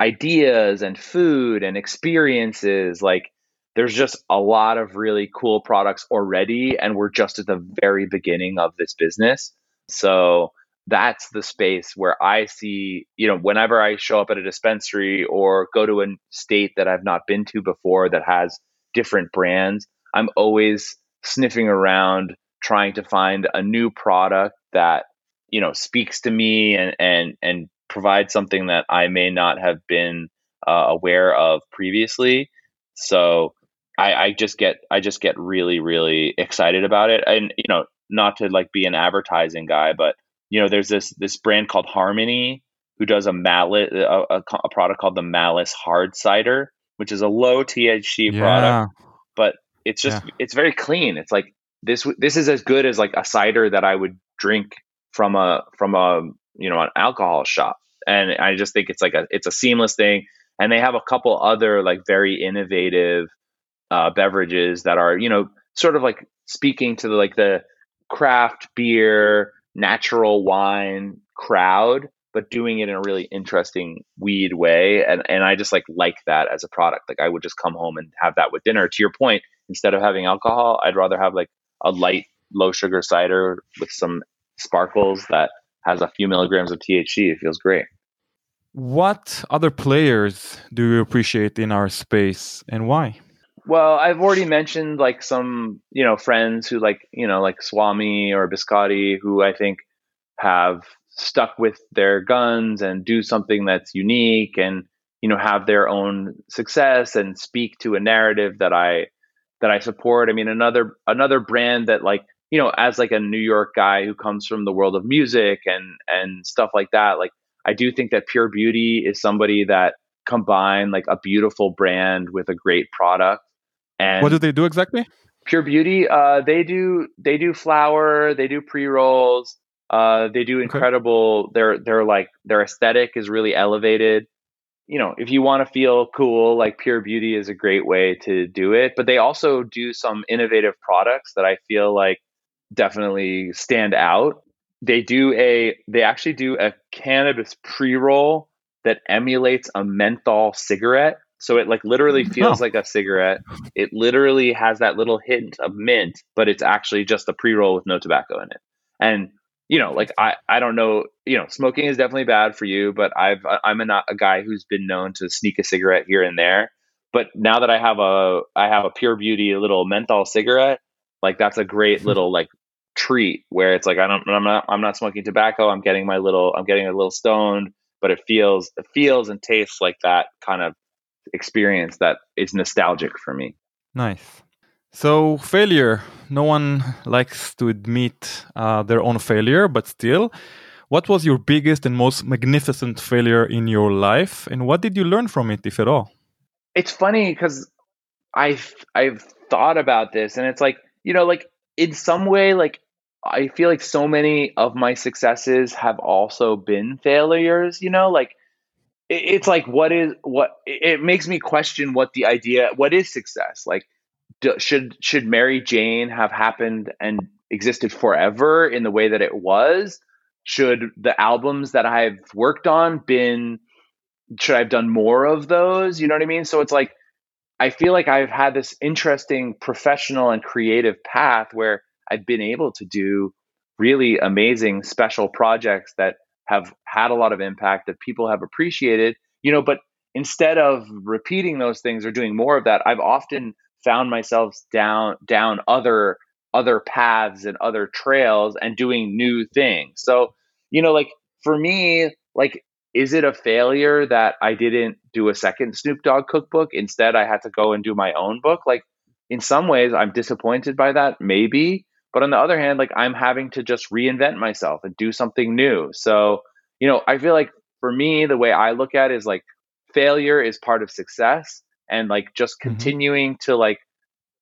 ideas and food and experiences. Like there's just a lot of really cool products already, and we're just at the very beginning of this business. So that's the space where I see, you know, whenever I show up at a dispensary or go to a state that I've not been to before that has different brands, I'm always sniffing around trying to find a new product that, you know, speaks to me and and and provide something that I may not have been uh, aware of previously. So I, I just get I just get really really excited about it, and you know, not to like be an advertising guy, but you know, there's this this brand called Harmony who does a mallet a, a, a product called the Malice Hard Cider, which is a low THC yeah. product, but it's just yeah. it's very clean. It's like this this is as good as like a cider that I would drink from a from a you know an alcohol shop. And i just think it's like a it's a seamless thing. And they have a couple other like very innovative uh, beverages that are you know sort of like speaking to the like the craft beer natural wine crowd but doing it in a really interesting weed way. And and i just like like that as a product. Like i would just come home and have that with dinner. To your point instead of having alcohol i'd rather have like a light low sugar cider with some sparkles that has a few milligrams of THC. It feels great. What other players do you appreciate in our space and why? Well, I've already mentioned like some, you know, friends who like, you know, like Swami or Biscotti who I think have stuck with their guns and do something that's unique and you know have their own success and speak to a narrative that I that I support. I mean another another brand that like you know as like a New York guy who comes from the world of music and and stuff like that like I do think that Pure Beauty is somebody that combine like a beautiful brand with a great product. And what do they do exactly? Pure Beauty, uh, they do they do flower, they do pre rolls, uh, they do incredible. Okay. Their their like their aesthetic is really elevated. You know, if you want to feel cool, like Pure Beauty is a great way to do it. But they also do some innovative products that I feel like definitely stand out. They do a they actually do a cannabis pre-roll that emulates a menthol cigarette. So it like literally oh, feels oh. like a cigarette. It literally has that little hint of mint but it's actually just a pre-roll with no tobacco in it. And you know like i i don't know you know smoking is definitely bad for you but i've i'm a, not a guy who's been known to sneak a cigarette here and there. But now that i have a i have a pure beauty little menthol cigarette like that's a great little like treat where it's like I don't I'm not I'm not smoking tobacco. I'm getting my little I'm getting a little stoned, but it feels it feels and tastes like that kind of experience that is nostalgic for me. Nice. So failure. No one likes to admit uh, their own failure, but still, what was your biggest and most magnificent failure in your life, and what did you learn from it, if at all? It's funny because I've I've thought about this, and it's like you know, like in some way, like I feel like so many of my successes have also been failures, you know, like it's like what is what it makes me question what the idea what is success? Like should should merry jane have happened and existed forever in the way that it was? Should the albums that i've worked on been should i've done more of those? You know what i mean? So it's like i feel like i've had this interesting professional and creative path where I've been able to do really amazing special projects that have had a lot of impact that people have appreciated, you know, but instead of repeating those things or doing more of that, I've often found myself down down other other paths and other trails and doing new things. So, you know, like for me, like is it a failure that I didn't do a second Snoop Dogg cookbook? Instead, I had to go and do my own book. Like in some ways, I'm disappointed by that, maybe. But on the other hand, like I'm having to just reinvent myself and do something new. So, you know, I feel like for me, the way I look at it is like failure is part of success and like just mm-hmm. continuing to like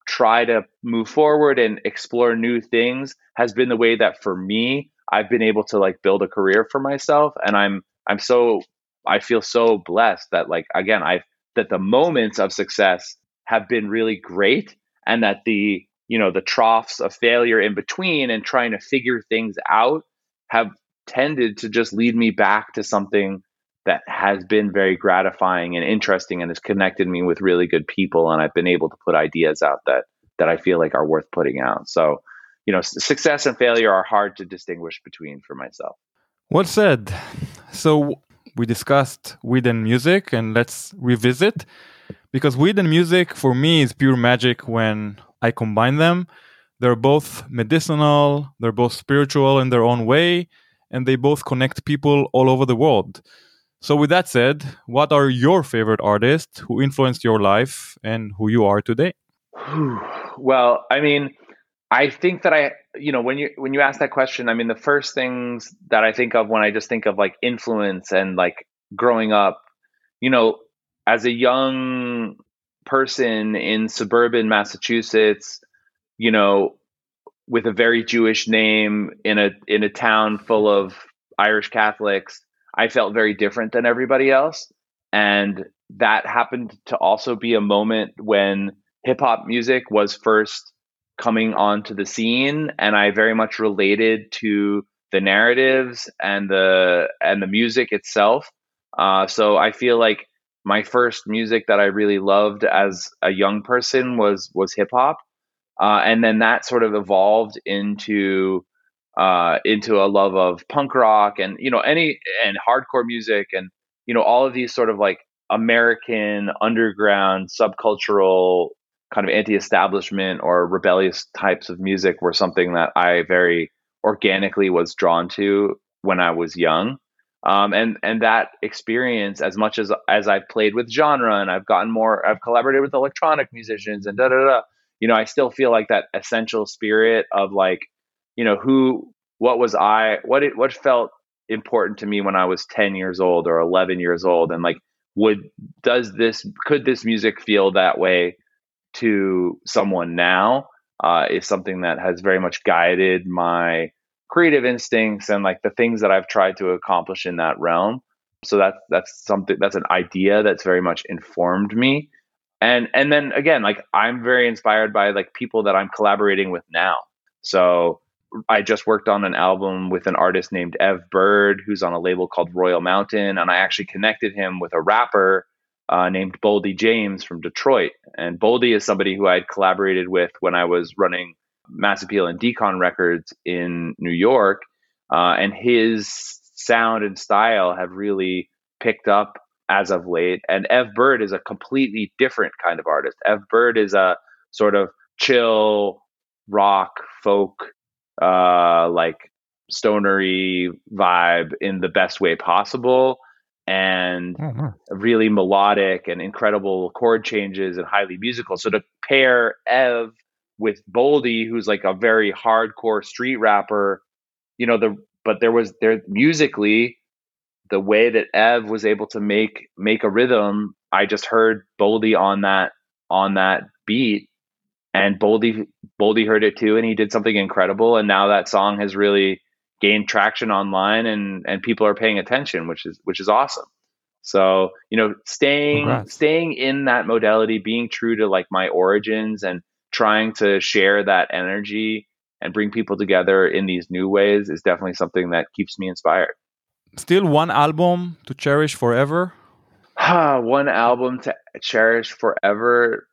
try to move forward and explore new things has been the way that for me I've been able to like build a career for myself and I'm I'm so I feel so blessed that like again I that the moments of success have been really great and that the you know the troughs of failure in between and trying to figure things out have tended to just lead me back to something that has been very gratifying and interesting and has connected me with really good people and I've been able to put ideas out that that I feel like are worth putting out. So, you know, success and failure are hard to distinguish between for myself. Well said. So, we discussed weed and music and let's revisit because weed and music for me is pure magic when I combine them. They're both medicinal, they're both spiritual in their own way, and they both connect people all over the world. So, with that said, what are your favorite artists who influenced your life and who you are today? Well, I mean, I think that I, you know, when you when you ask that question, I mean, the first things that I think of when I just think of like influence and like growing up, you know, as a young person in suburban Massachusetts, you know, with a very Jewish name in a in a town full of Irish Catholics, I felt very different than everybody else. And that happened to also be a moment when hip hop music was first coming onto the scene and I very much related to the narratives and the and the music itself. Uh, so I feel like my first music that I really loved as a young person was was hip hop, uh, and then that sort of evolved into uh, into a love of punk rock and you know any and hardcore music and you know all of these sort of like American underground subcultural kind of anti-establishment or rebellious types of music were something that I very organically was drawn to when I was young. Um, and and that experience, as much as as I've played with genre and I've gotten more, I've collaborated with electronic musicians and da da da. You know, I still feel like that essential spirit of like, you know, who, what was I, what it, what felt important to me when I was ten years old or eleven years old, and like, would does this could this music feel that way to someone now? Uh, is something that has very much guided my creative instincts and like the things that I've tried to accomplish in that realm. So that's that's something that's an idea that's very much informed me. And and then again, like I'm very inspired by like people that I'm collaborating with now. So I just worked on an album with an artist named Ev Bird, who's on a label called Royal Mountain, and I actually connected him with a rapper uh, named Boldy James from Detroit. And Boldy is somebody who I had collaborated with when I was running Mass Appeal and Decon Records in New York, uh, and his sound and style have really picked up as of late. And Ev Bird is a completely different kind of artist. Ev Bird is a sort of chill rock folk, uh, like stonery vibe in the best way possible and oh, really melodic and incredible chord changes and highly musical. So to pair Ev with Boldy, who's like a very hardcore street rapper, you know, the but there was there musically the way that Ev was able to make make a rhythm, I just heard Boldy on that on that beat and Boldy Boldy heard it too and he did something incredible and now that song has really gained traction online and and people are paying attention, which is which is awesome. So, you know, staying Congrats. staying in that modality, being true to like my origins and trying to share that energy and bring people together in these new ways is definitely something that keeps me inspired. Still one album to cherish forever? <sighs> one album to cherish forever.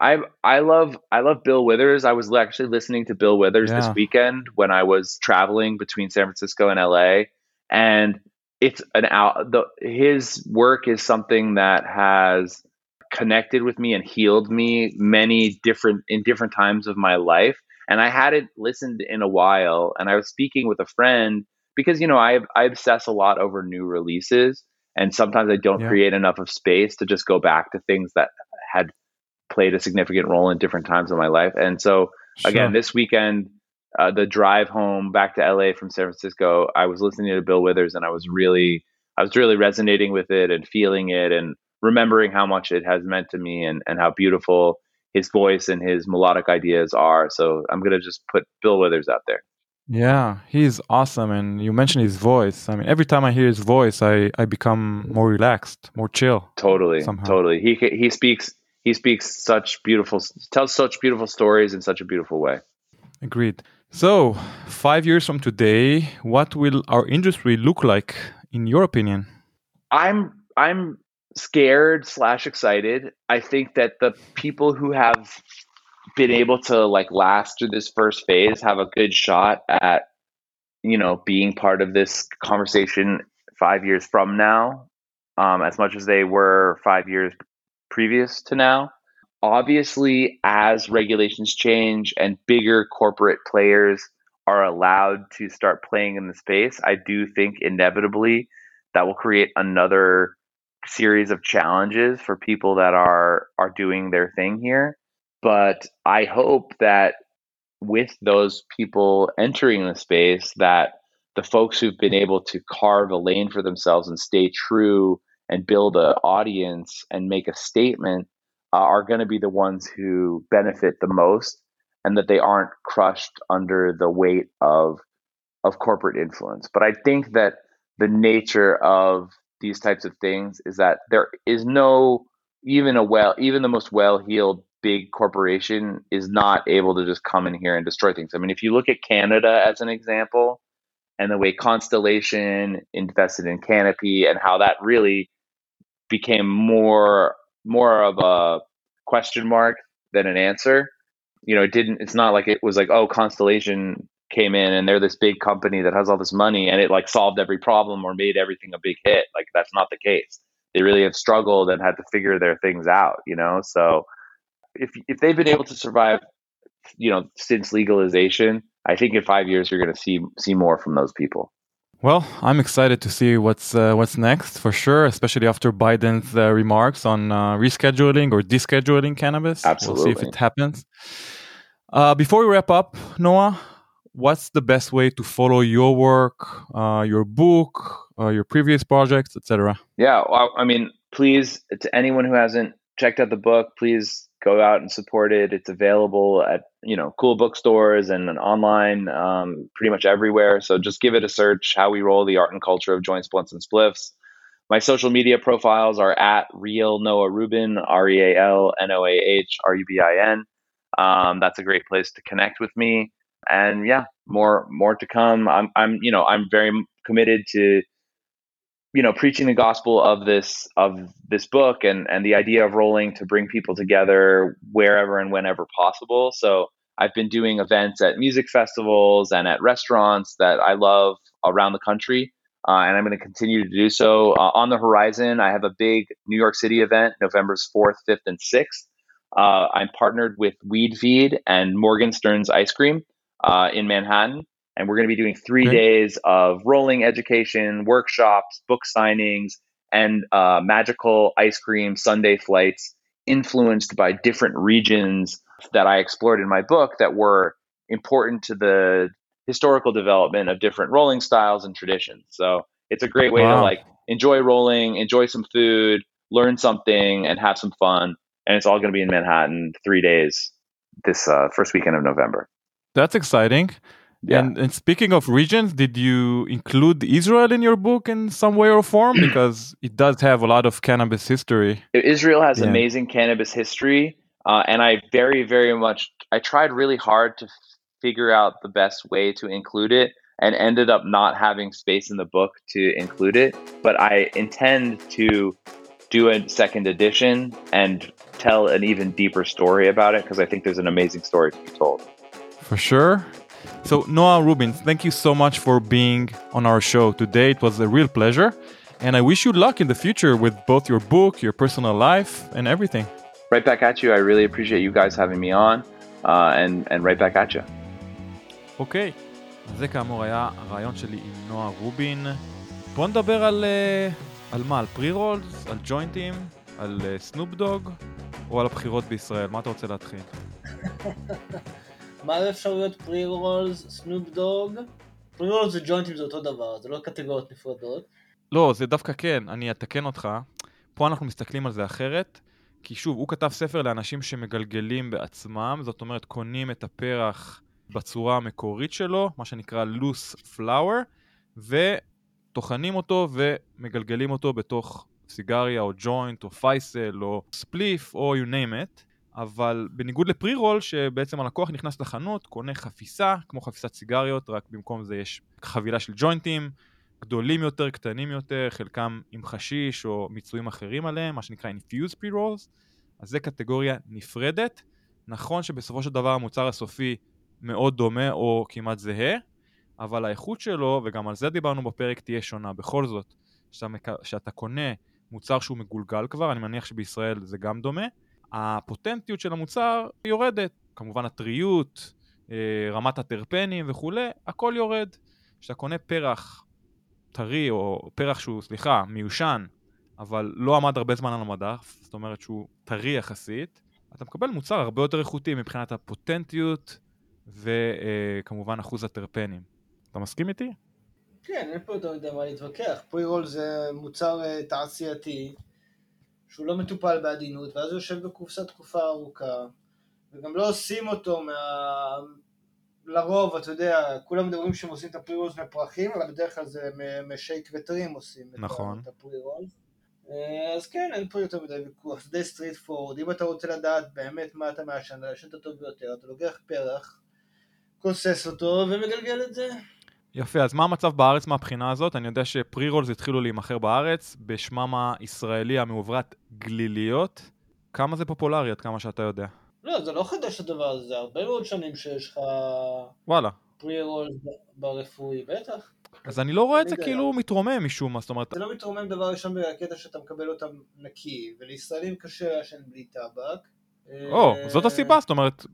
I I love I love Bill Withers. I was actually listening to Bill Withers yeah. this weekend when I was traveling between San Francisco and LA and it's an out the his work is something that has connected with me and healed me many different in different times of my life and i hadn't listened in a while and i was speaking with a friend because you know i i obsess a lot over new releases and sometimes i don't yeah. create enough of space to just go back to things that had played a significant role in different times of my life and so sure. again this weekend uh, the drive home back to LA from San Francisco, I was listening to Bill Withers and I was really, I was really resonating with it and feeling it and remembering how much it has meant to me and, and how beautiful his voice and his melodic ideas are. So I'm going to just put Bill Withers out there. Yeah, he's awesome. And you mentioned his voice. I mean, every time I hear his voice, I, I become more relaxed, more chill. Totally. Somehow. Totally. He, he speaks, he speaks such beautiful, tells such beautiful stories in such a beautiful way. Agreed. So, five years from today, what will our industry look like, in your opinion? I'm I'm scared slash excited. I think that the people who have been able to like last through this first phase have a good shot at you know being part of this conversation five years from now, um, as much as they were five years previous to now obviously, as regulations change and bigger corporate players are allowed to start playing in the space, I do think inevitably that will create another series of challenges for people that are are doing their thing here. But I hope that with those people entering the space that the folks who've been able to carve a lane for themselves and stay true and build an audience and make a statement uh, are going to be the ones who benefit the most and that they aren't crushed under the weight of of corporate influence. But I think that the nature of these types of things is that there is no even a well even the most well-heeled big corporation is not able to just come in here and destroy things. I mean, if you look at Canada as an example and the way Constellation invested in Canopy and how that really became more more of a question mark than an answer. You know, it didn't. It's not like it was like, oh, Constellation came in and they're this big company that has all this money and it like solved every problem or made everything a big hit. Like that's not the case. They really have struggled and had to figure their things out. You know, so if if they've been able to survive, you know, since legalization, I think in five years you're going to see see more from those people. Well, I'm excited to see what's uh, what's next for sure, especially after Biden's uh, remarks on uh, rescheduling or descheduling cannabis. Absolutely. We'll see if it happens. Uh, before we wrap up, Noah, what's the best way to follow your work, uh, your book, uh, your previous projects, etc.? Yeah, well, I mean, please, to anyone who hasn't checked out the book, please go out and support it. It's available at you know cool bookstores and online, um, pretty much everywhere. So just give it a search. How we roll the art and culture of joints, blunts, and spliffs. My social media profiles are at real Noah Rubin, R E A L N O A H R U B I N. Um, that's a great place to connect with me. And yeah, more more to come. I'm I'm you know I'm very committed to you know preaching the gospel of this of this book and and the idea of rolling to bring people together wherever and whenever possible. So i've been doing events at music festivals and at restaurants that i love around the country uh, and i'm going to continue to do so. Uh, on the horizon i have a big new york city event november's 4th 5th and 6th uh, i'm partnered with weed feed and Morgenstern's ice cream uh, in manhattan and we're going to be doing three okay. days of rolling education, workshops, book signings, and uh, magical ice cream sundae flights influenced by different regions that I explored in my book that were important to the historical development of different rolling styles and traditions. So it's a great way wow. to like enjoy rolling, enjoy some food, learn something, and have some fun. And it's all going to be in Manhattan, three days this uh, first weekend of November. That's exciting. Yeah. And, and, speaking of regions, did you include Israel in your book in some way or form? <clears throat> Because it does have a lot of cannabis history. Israel has yeah. amazing cannabis history. Uh, and I very, very much, I tried really hard to figure out the best way to include it and ended up not having space in the book to include it. But I intend to do a second edition and tell an even deeper story about it because I think there's an amazing story to be told. For sure. So, Noah Rubin, thank you so much for being on our show today. It was a real pleasure. And I wish you luck in the future with both your book, your personal life, and everything. Right back at you. I really appreciate you guys having me on, uh, and, and right back at you. אוקיי, okay. אז זה כאמור היה הרעיון שלי עם נועה רובין. בוא נדבר על, על מה? על פרי רולס? על ג'וינטים? על סנופ דוג? או על הבחירות בישראל? מה אתה רוצה להתחיל? מה האפשרויות פרי רולס, סנופ דוג? פרי רולס וג'וינטים זה אותו דבר, זה לא קטגוריות נפרדות. לא, זה דווקא כן, אני אתקן אותך. פה אנחנו מסתכלים על זה אחרת, כי שוב, הוא כתב ספר לאנשים שמגלגלים בעצמם, זאת אומרת, קונים את הפרח בצורה המקורית שלו, מה שנקרא loose flower, וטוחנים אותו ומגלגלים אותו בתוך סיגריה או ג'וינט או פייסל או ספליף או you name it. אבל בניגוד לפרי רול, שבעצם הלקוח נכנס לחנות, קונה חפיסה, כמו חפיסת סיגריות, רק במקום זה יש חבילה של ג'וינטים, גדולים יותר, קטנים יותר, חלקם עם חשיש או מיצויים אחרים עליהם, מה שנקרא infused pre rolls, אז זה קטגוריה נפרדת. נכון שבסופו של דבר המוצר הסופי מאוד דומה או כמעט זהה, אבל האיכות שלו, וגם על זה דיברנו בפרק, תהיה שונה. בכל זאת, כשאתה קונה מוצר שהוא מגולגל כבר, אני מניח שבישראל זה גם דומה, הפוטנטיות של המוצר יורדת. כמובן הטריות, אה, רמת הטרפנים וכולי, הכל יורד. כשאתה קונה פרח טרי, או פרח שהוא, סליחה, מיושן, אבל לא עמד הרבה זמן על המדף, זאת אומרת שהוא טרי יחסית, אתה מקבל מוצר הרבה יותר איכותי מבחינת הפוטנטיות וכמובן אחוז הטרפנים. אתה מסכים איתי? כן, אין פה יותר מדי מה להתווכח. פרי-רול זה מוצר אה, תעשייתי שהוא לא מטופל בעדינות, ואז הוא יושב בקופסה תקופה ארוכה, וגם לא עושים אותו מה... לרוב, אתה יודע, כולם מדברים שהם עושים את הפרי-רולס מפרחים, אבל בדרך כלל זה משייק וטרים עושים נכון. את הפרי-רולס. אה, אז כן, אין פה יותר מדי ויכוח, זה די סטריט פורד, אם אתה רוצה לדעת באמת מה אתה מעשן, לעשן את הטוב ביותר, אתה לוקח פרח, כוסס אותו ומגלגל את זה. יפה, אז מה המצב בארץ מהבחינה הזאת? אני יודע שפרי רולס התחילו להימכר בארץ, בשמם הישראלי המעוברת גליליות. כמה זה פופולרי עד כמה שאתה יודע? לא, זה לא חדש הדבר הזה, זה הרבה מאוד שנים שיש לך... וואלה. פרי רולס ברפואי, בטח. אז אני לא רואה את זה כאילו מתרומם משום מה, זאת אומרת... זה לא מתרומם דבר ראשון בקטע שאתה מקבל אותם נקי, ולישראלים קשה לעשן בלי טבק. או, זאת הסיבה, זאת אומרת,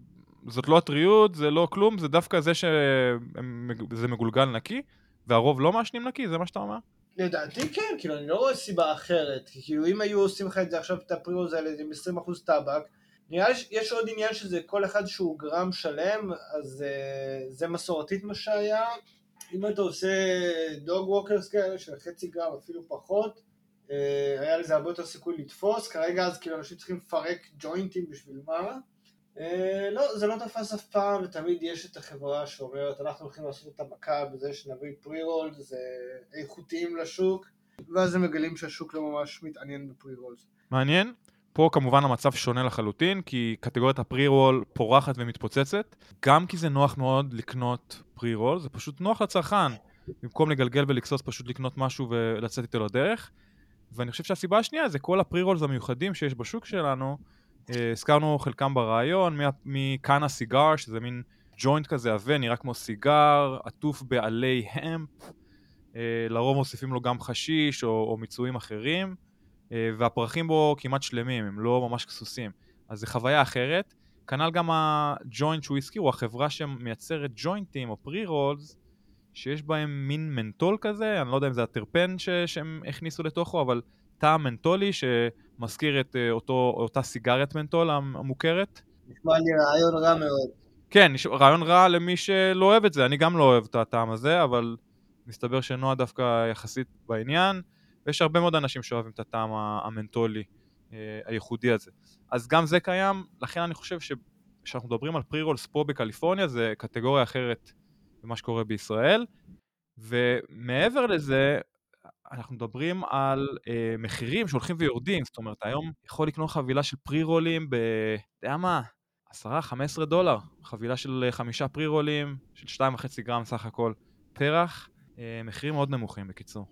זאת לא הטריות, זה לא כלום, זה דווקא זה שזה מגולגל נקי, והרוב לא מעשנים נקי, זה מה שאתה אומר? לדעתי כן, כאילו אני לא רואה סיבה אחרת, כי כאילו אם היו עושים לך את זה עכשיו, את הפרירוז האלה עם 20% טבק, נראה לי שיש עוד עניין שזה כל אחד שהוא גרם שלם, אז uh, זה מסורתית מה שהיה. אם אתה עושה דוג ווקרס כאלה של חצי גרם, אפילו פחות, uh, היה לזה הרבה יותר סיכוי לתפוס, כרגע אז כאילו אנשים צריכים לפרק ג'וינטים בשביל מה. Uh, לא, זה לא תפס אף פעם, ותמיד יש את החברה שאומרת, אנחנו הולכים לעשות את המכה בזה שנביא פרי-רולס, זה איכותיים לשוק, ואז הם מגלים שהשוק לא ממש מתעניין בפרי-רולס. מעניין. פה כמובן המצב שונה לחלוטין, כי קטגוריית הפרי-רול פורחת ומתפוצצת, גם כי זה נוח מאוד לקנות פרי-רול, זה פשוט נוח לצרכן, במקום לגלגל ולגסוס פשוט לקנות משהו ולצאת איתו לדרך. ואני חושב שהסיבה השנייה זה כל הפרי-רולס המיוחדים שיש בשוק שלנו, אה, הזכרנו חלקם ברעיון, מכאנה סיגר, שזה מין ג'וינט כזה עבה, נראה כמו סיגר, עטוף בעלי המפ, אה, לרוב מוסיפים לו גם חשיש או, או מיצויים אחרים. אה, והפרחים בו כמעט שלמים, הם לא ממש כסוסים. אז זו חוויה אחרת. כנ"ל גם הג'וינט שהוא הזכיר, הוא החברה שמייצרת ג'וינטים או פרי-רולס, שיש בהם מין מנטול כזה, אני לא יודע אם זה הטרפן ש- שהם הכניסו לתוכו, אבל טעם מנטולי שמזכיר את אה, אותו, אותה סיגריית מנטול המוכרת. נשמע לי רעיון רע מאוד. כן, רעיון רע למי שלא אוהב את זה, אני גם לא אוהב את הטעם הזה, אבל מסתבר שנועה דווקא יחסית בעניין. ויש הרבה מאוד אנשים שאוהבים את הטעם המנטולי אה, הייחודי הזה. אז גם זה קיים, לכן אני חושב שכשאנחנו מדברים על פרי-רולס פה בקליפורניה זה קטגוריה אחרת ממה שקורה בישראל. ומעבר לזה, אנחנו מדברים על אה, מחירים שהולכים ויורדים, זאת אומרת היום יכול לקנות חבילה של פרי-רולים ב... אתה יודע מה? 10-15 דולר, חבילה של אה, חמישה פרי-רולים, של 2.5 גרם סך הכל פרח, אה, מחירים מאוד נמוכים בקיצור.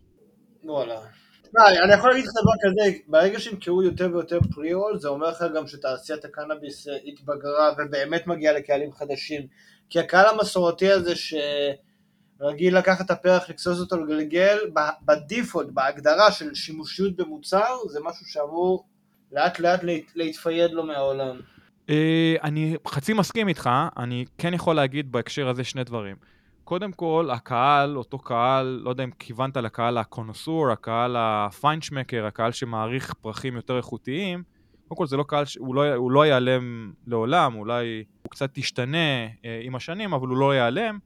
וואלה. תשמע, אני יכול להגיד לך דבר כזה, ברגע שימכרו יותר ויותר פרי-רול, זה אומר לך גם שתעשיית הקנאביס אה, התבגרה ובאמת מגיעה לקהלים חדשים. כי הקהל המסורתי הזה שרגיל לקחת את הפרח, לקסוס אותו לגלגל, בדיפולט, בהגדרה של שימושיות במוצר, זה משהו שאמור לאט לאט להתפייד לו מהעולם. אה, אני חצי מסכים איתך, אני כן יכול להגיד בהקשר הזה שני דברים. קודם כל, הקהל, אותו קהל, לא יודע אם כיוונת לקהל הקונוסור, הקהל הפיינשמקר, הקהל שמעריך פרחים יותר איכותיים, קודם כל זה לא קהל, הוא לא, הוא לא ייעלם לעולם, אולי הוא קצת ישתנה אה, עם השנים, אבל הוא לא ייעלם,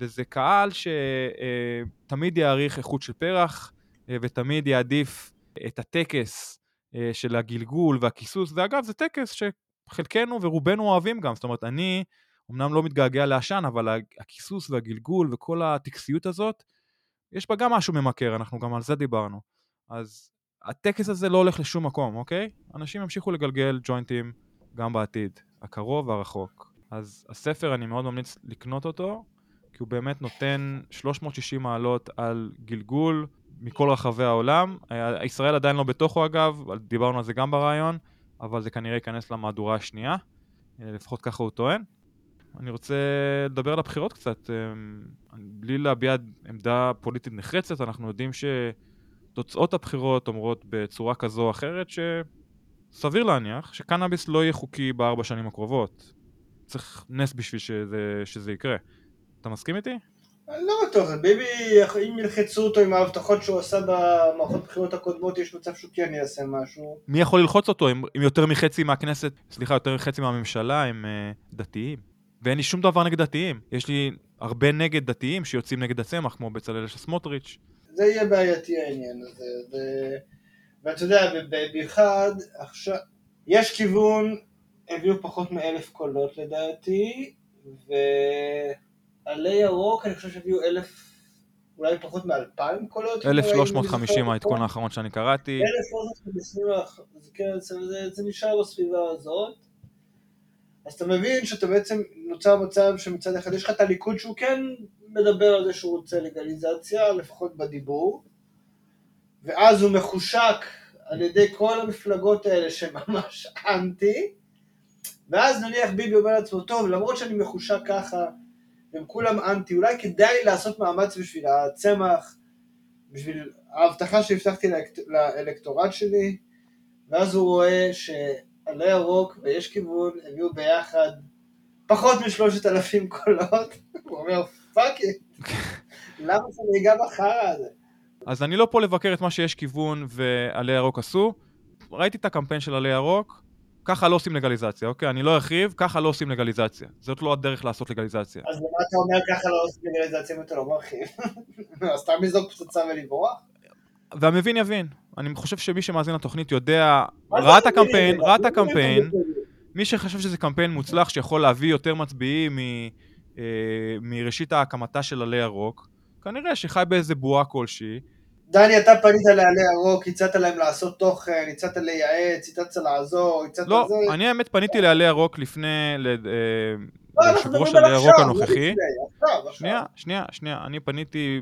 וזה קהל שתמיד אה, יעריך איכות של פרח, אה, ותמיד יעדיף את הטקס אה, של הגלגול והכיסוס, ואגב, זה טקס שחלקנו ורובנו אוהבים גם, זאת אומרת, אני... אמנם לא מתגעגע לעשן, אבל הכיסוס והגלגול וכל הטקסיות הזאת, יש בה גם משהו ממכר, אנחנו גם על זה דיברנו. אז הטקס הזה לא הולך לשום מקום, אוקיי? אנשים ימשיכו לגלגל ג'וינטים גם בעתיד, הקרוב והרחוק. אז הספר, אני מאוד ממליץ לקנות אותו, כי הוא באמת נותן 360 מעלות על גלגול מכל רחבי העולם. ישראל עדיין לא בתוכו אגב, דיברנו על זה גם ברעיון, אבל זה כנראה ייכנס למהדורה השנייה, לפחות ככה הוא טוען. אני רוצה לדבר על הבחירות קצת. אמ, בלי להביע עמדה פוליטית נחרצת, אנחנו יודעים שתוצאות הבחירות אומרות בצורה כזו או אחרת שסביר להניח שקנאביס לא יהיה חוקי בארבע שנים הקרובות. צריך נס בשביל שזה, שזה יקרה. אתה מסכים איתי? לא בטוח, ביבי, אם ילחצו אותו עם ההבטחות שהוא עשה במערכות הבחירות הקודמות, יש מצב שהוא כן יעשה משהו. מי יכול ללחוץ אותו אם, אם יותר מחצי מהכנסת, סליחה, יותר מחצי מהממשלה הם uh, דתיים? ואין לי שום דבר נגד דתיים. יש לי הרבה נגד דתיים שיוצאים נגד הצמח, כמו בצלאל של סמוטריץ'. זה יהיה בעייתי העניין הזה. ו... ואתה יודע, במיוחד עכשיו, יש כיוון, הביאו פחות מאלף קולות לדעתי, ועלי ירוק אני חושב שהביאו אלף, אולי פחות מאלפיים קולות. 1350 העדכון האחרון שאני קראתי. 1350, כן, זה, זה נשאר בסביבה הזאת. אז אתה מבין שאתה בעצם נוצר מצב שמצד אחד יש לך את הליכוד שהוא כן מדבר על זה שהוא רוצה לגליזציה, לפחות בדיבור, ואז הוא מחושק על ידי כל המפלגות האלה שממש אנטי, ואז נניח ביבי אומר לעצמו, טוב, למרות שאני מחושק ככה, הם כולם אנטי, אולי כדאי לעשות מאמץ בשביל הצמח, בשביל ההבטחה שהבטחתי לאלקטורט שלי, ואז הוא רואה ש... עלה ירוק ויש כיוון, הביאו ביחד פחות משלושת אלפים קולות, <laughs> הוא אומר פאק איט, <laughs> למה שאני אגע בחרא הזה? אז אני לא פה לבקר את מה שיש כיוון ועלי ירוק עשו. ראיתי את הקמפיין של עלי ירוק, ככה לא עושים לגליזציה, אוקיי? אני לא ארחיב, ככה לא עושים לגליזציה. זאת לא הדרך לעשות לגליזציה. אז למה אתה אומר ככה לא עושים לגליזציה אם אתה לא מרחיב? <laughs> אז סתם לזרוק פצצה ולברוח? והמבין יבין. אני חושב שמי שמאזין לתוכנית יודע, ראה את? הקמפיין, ראה את הקמפיין. מי שחושב שזה קמפיין מוצלח שיכול להביא יותר מצביעים מ, אה, מראשית הקמתה של עלי ירוק, כנראה שחי באיזה בועה כלשהי. דני, אתה פנית לעלי ירוק, הצעת להם לעשות תוכן, הצעת לייעץ, הצעת לעזור, הצעת לא, זה. אני האמת פניתי לעלי ירוק לפני, לא, ליושב ראש עלי ירוק לא הנוכחי. שנייה, שנייה, שנייה, אני פניתי,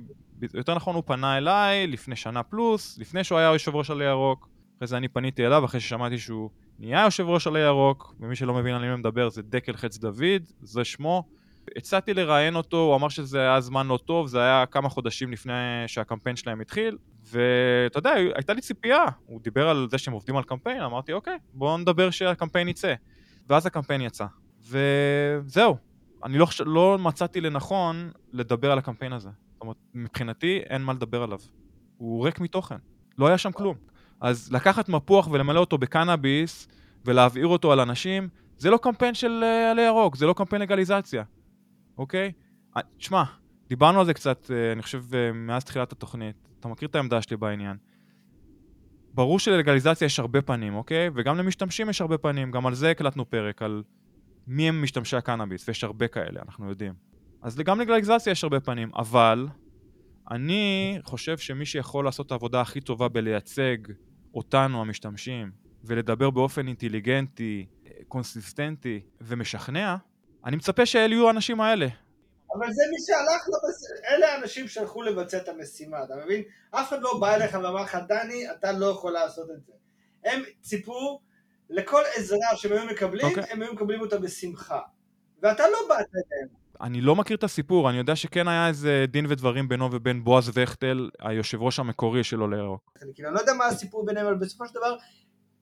יותר נכון הוא פנה אליי לפני שנה פלוס, לפני שהוא היה יושב ראש עלי ירוק, אחרי זה אני פניתי אליו אחרי ששמעתי שהוא נהיה יושב ראש עלי ירוק, ומי שלא מבין על מי מדבר זה דקל חץ דוד, זה שמו. הצעתי לראיין אותו, הוא אמר שזה היה זמן לא טוב, זה היה כמה חודשים לפני שהקמפיין שלהם התחיל, ואתה יודע, הייתה לי ציפייה, הוא דיבר על זה שהם עובדים על קמפיין, אמרתי אוקיי, בואו נדבר שהקמפיין יצא. ואז הקמפיין יצא. וזהו, אני לא, לא מצאתי לנכון לדבר על הקמפיין הזה. זאת אומרת, מבחינתי אין מה לדבר עליו. הוא ריק מתוכן, לא היה שם כלום. אז לקחת מפוח ולמלא אותו בקנאביס ולהבעיר אותו על אנשים, זה לא קמפיין של אה, עלי ירוק, זה לא קמפיין לגליזציה, אוקיי? אה, תשמע, דיברנו על זה קצת, אה, אני חושב, אה, מאז תחילת התוכנית. אתה מכיר את העמדה שלי בעניין. ברור שללגליזציה יש הרבה פנים, אוקיי? וגם למשתמשים יש הרבה פנים, גם על זה הקלטנו פרק, על מי הם משתמשי הקנאביס, ויש הרבה כאלה, אנחנו יודעים. אז גם לגליזציה יש הרבה פנים, אבל אני חושב שמי שיכול לעשות את העבודה הכי טובה בלייצג אותנו, המשתמשים, ולדבר באופן אינטליגנטי, קונסיסטנטי ומשכנע, אני מצפה שאלה יהיו האנשים האלה. אבל זה מי שהלך לבס... אלה האנשים שהלכו לבצע את המשימה, אתה מבין? אף אחד לא בא אליך ואמר לך, דני, אתה לא יכול לעשות את זה. הם ציפו לכל עזרה שהם היו מקבלים, אוקיי. הם היו מקבלים אותה בשמחה. ואתה לא באת אליהם. אני לא מכיר את הסיפור, אני יודע שכן היה איזה דין ודברים בינו ובין בועז וכטל, היושב ראש המקורי של עולה ירוק. כאילו, אני לא יודע מה הסיפור ביניהם, אבל בסופו של דבר,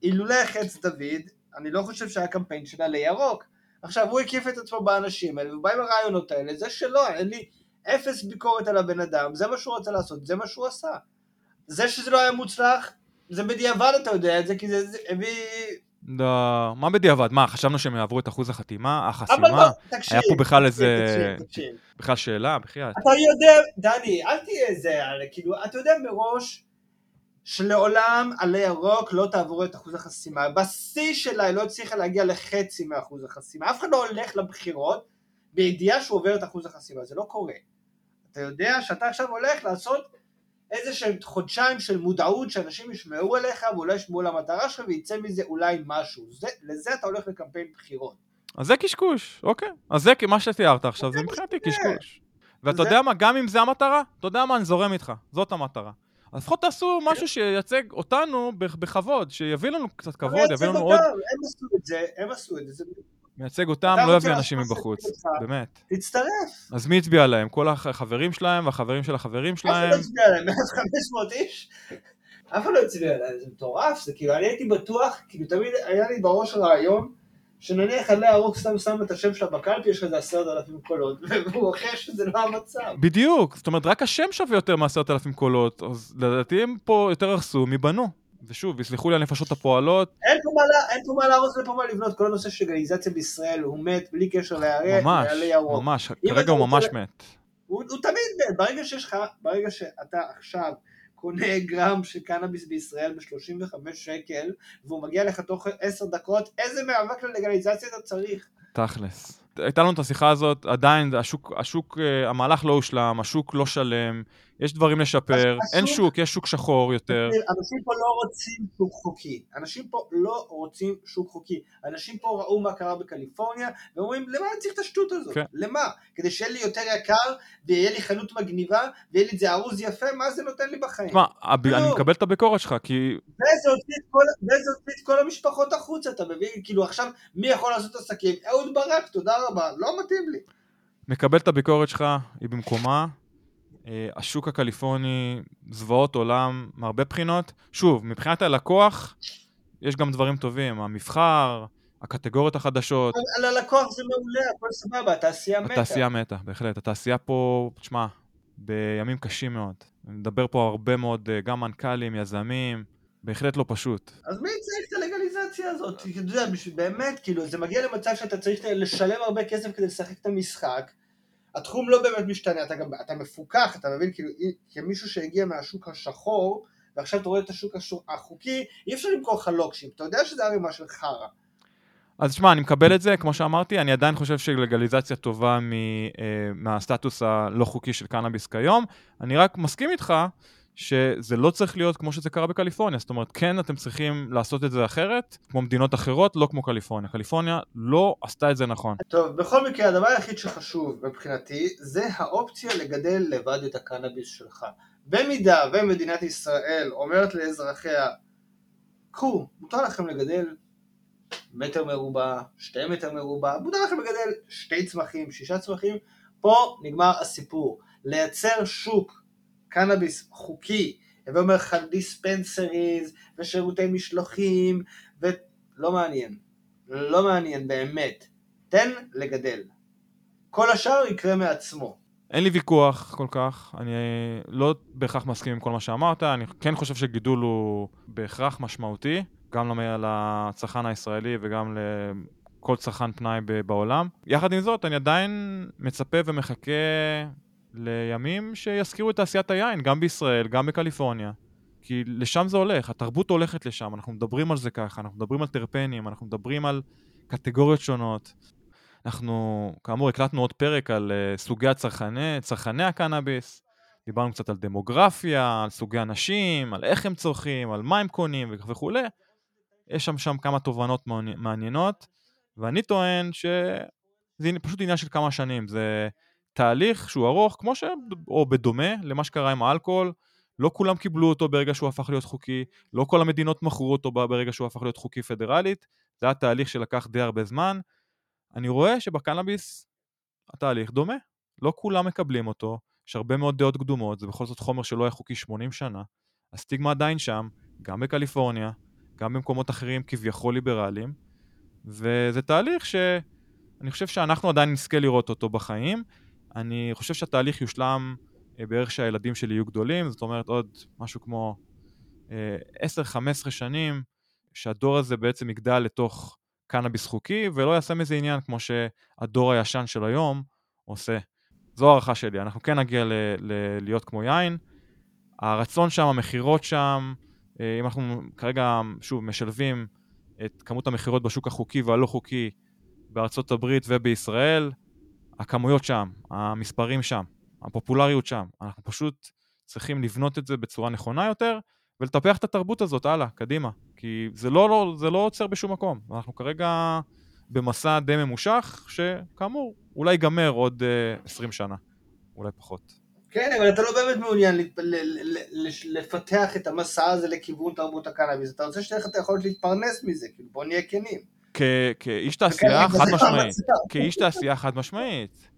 אילולא חץ דוד, אני לא חושב שהיה קמפיין של עלי ירוק. עכשיו, הוא הקיף את עצמו באנשים האלה, ובא עם הרעיונות האלה, זה שלו, אין לי אפס ביקורת על הבן אדם, זה מה שהוא רצה לעשות, זה מה שהוא עשה. זה שזה לא היה מוצלח, זה בדיעבד אתה יודע את זה, כי זה זה הביא... לא, מה בדיעבד? מה, חשבנו שהם יעברו את אחוז החתימה? אבל החסימה? לא, תקשיב, היה פה בכלל איזה... תקשיב, תקשיב. בכלל שאלה, בחייאת. אתה יודע, דני, אל תהיה איזה, כאילו, אתה יודע מראש שלעולם עלי ירוק לא תעבור את אחוז החסימה. בשיא שלה היא לא הצליחה להגיע לחצי מאחוז החסימה. אף אחד לא הולך לבחירות בידיעה שהוא עובר את אחוז החסימה, זה לא קורה. אתה יודע שאתה עכשיו הולך לעשות איזה שהם חודשיים של מודעות שאנשים ישמעו אליך ואולי ישמעו למטרה שלך וייצא מזה אולי משהו. זה, לזה אתה הולך לקמפיין בחירות. אז זה קשקוש, אוקיי. אז זה מה שתיארת עכשיו, זה מבחינתי. קשקוש. ואתה יודע מה, גם אם זה המטרה, אתה יודע מה, אני זורם איתך, זאת המטרה. אז לפחות תעשו משהו שייצג אותנו בכ- בכבוד, שיביא לנו קצת כבוד, יביא לנו עוד, הם עשו את זה, הם עשו את זה. מייצג אותם, לא יביא אנשים מבחוץ. באמת. תצטרף. אז מי הצביע להם? כל החברים שלהם והחברים של החברים אף אחד שלהם? לא הצביע עליהם, 1500 איש. אף אחד לא הצביע עליהם, זה מטורף, זה כאילו, אני הייתי בטוח, כאילו תמיד היה לי בראש רעיון, שנניח עלי הרוק סתם שם את השם שלה בקלפי, יש לך איזה עשרת אלפים קולות, <laughs> והוא הוכיח שזה לא המצב. בדיוק, זאת אומרת, רק השם שווה יותר מעשרת אלפים קולות, אז לדעתי הם פה יותר הרסו מבנו. ושוב, יסלחו לי הנפשות הפועלות, אין פה מה אין פה מה להרוס ופה מה לבנות, כל הנושא של לגליזציה בישראל הוא מת בלי קשר לערי ממש, לעלי ירוק. ממש, כרגע הוא ממש מת. הוא, הוא תמיד מת, ברגע שיש לך, ברגע שאתה עכשיו קונה גרם של קנאביס בישראל ב-35 שקל, והוא מגיע לך תוך 10 דקות, איזה מאבק ללגליזציה אתה צריך? תכלס. הייתה לנו את השיחה הזאת, עדיין השוק, השוק, אה, המהלך לא הושלם, השוק לא שלם, יש דברים לשפר, השוק- אין שוק, יש שוק שחור יותר. אנשים פה לא רוצים שוק חוקי, אנשים פה לא רוצים שוק חוקי, אנשים פה ראו מה קרה בקליפורניה, ואומרים למה אני צריך את השטות הזאת? כן. למה? כדי שיהיה לי יותר יקר, ויהיה לי חנות מגניבה, ויהיה לי את זה ארוז יפה, מה זה נותן לי בחיים? תשמע, הב- לא. אני מקבל את הביקורת שלך, כי וזה הוציא את כל המשפחות החוצה, אתה מבין? כאילו עכשיו, מי יכול לעשות עסקים? אהוד ברק, תודה רבה, לא מתאים לי. מקבל את הביקורת שלך, היא במקומה. אה, השוק הקליפורני, זוועות עולם מהרבה בחינות. שוב, מבחינת הלקוח, יש גם דברים טובים, המבחר, הקטגוריות החדשות, על הלקוח זה מעולה, הכל סבבה, התעשייה מתה. התעשייה מתה, בהחלט. התעשייה פה, תשמע, בימים קשים מאוד. אני מדבר פה הרבה מאוד, אה, גם מנכ"לים, יזמים, בהחלט לא פשוט. אז מי צריך את הלגליזציה הזאת? אתה יודע, באמת, כאילו, זה מגיע למצב שאתה צריך לשלם הרבה כסף כדי לשחק את המשחק. התחום לא באמת משתנה, אתה גם, אתה מפוקח, אתה מבין, כאילו, כמישהו שהגיע מהשוק השחור, ועכשיו אתה רואה את השוק החוקי, אי אפשר למכור לך לוקשים, אתה יודע שזה ערימה של חרא. אז שמע, אני מקבל את זה, כמו שאמרתי, אני עדיין חושב שלגליזציה טובה מ, אה, מהסטטוס הלא חוקי של קנאביס כיום. אני רק מסכים איתך שזה לא צריך להיות כמו שזה קרה בקליפורניה, זאת אומרת, כן, אתם צריכים לעשות את זה אחרת, כמו מדינות אחרות, לא כמו קליפורניה. קליפורניה לא עשתה את זה נכון. טוב, בכל מקרה, הדבר היחיד שחשוב מבחינתי, זה האופציה לגדל לבד את הקנאביס שלך. במידה ומדינת ישראל אומרת לאזרחיה, קחו, מותר לכם לגדל מטר מרובע, שתי מטר מרובע, מותר לכם לגדל שתי צמחים, שישה צמחים, פה נגמר הסיפור. לייצר שוק קנאביס חוקי, הווה אומר לך דיספנסריז ושירותי משלוחים, ולא מעניין, לא מעניין באמת. תן לגדל. כל השאר יקרה מעצמו. אין לי ויכוח כל כך, אני לא בהכרח מסכים עם כל מה שאמרת, אני כן חושב שגידול הוא בהכרח משמעותי, גם לצרכן הישראלי וגם לכל צרכן פנאי בעולם. יחד עם זאת, אני עדיין מצפה ומחכה לימים שיזכירו את תעשיית היין, גם בישראל, גם בקליפורניה. כי לשם זה הולך, התרבות הולכת לשם, אנחנו מדברים על זה ככה, אנחנו מדברים על טרפנים, אנחנו מדברים על קטגוריות שונות. אנחנו, כאמור, הקלטנו עוד פרק על uh, סוגי הצרכני, צרכני הקנאביס, דיברנו קצת על דמוגרפיה, על סוגי אנשים, על איך הם צורכים, על מה הם קונים וכולי. יש שם שם כמה תובנות מעניינות, ואני טוען שזה פשוט עניין של כמה שנים, זה תהליך שהוא ארוך, כמו ש... או בדומה למה שקרה עם האלכוהול, לא כולם קיבלו אותו ברגע שהוא הפך להיות חוקי, לא כל המדינות מכרו אותו ברגע שהוא הפך להיות חוקי פדרלית, זה היה תהליך שלקח די הרבה זמן. אני רואה שבקנאביס התהליך דומה, לא כולם מקבלים אותו, יש הרבה מאוד דעות קדומות, זה בכל זאת חומר שלא היה חוקי 80 שנה, הסטיגמה עדיין שם, גם בקליפורניה, גם במקומות אחרים כביכול ליברליים, וזה תהליך שאני חושב שאנחנו עדיין נזכה לראות אותו בחיים. אני חושב שהתהליך יושלם אה, בערך שהילדים שלי יהיו גדולים, זאת אומרת עוד משהו כמו 10-15 אה, שנים, שהדור הזה בעצם יגדל לתוך קנאביס חוקי, ולא יעשה מזה עניין כמו שהדור הישן של היום עושה. זו הערכה שלי, אנחנו כן נגיע ל- ל- להיות כמו יין. הרצון שם, המכירות שם, אה, אם אנחנו כרגע, שוב, משלבים את כמות המכירות בשוק החוקי והלא חוקי בארצות הברית ובישראל, הכמויות שם, המספרים שם, הפופולריות שם. אנחנו פשוט צריכים לבנות את זה בצורה נכונה יותר ולטפח את התרבות הזאת הלאה, קדימה. כי זה לא, לא, זה לא עוצר בשום מקום. אנחנו כרגע במסע די ממושך, שכאמור, אולי ייגמר עוד uh, אה, 20 שנה, אולי פחות. כן, אבל אתה לא באמת מעוניין לפתח את המסע הזה לכיוון תרבות הקנאביס, אתה רוצה שתהיה לך את היכולת להתפרנס מזה, כאילו בוא נהיה כנים. כאיש תעשייה חד משמעית, כאיש תעשייה חד משמעית.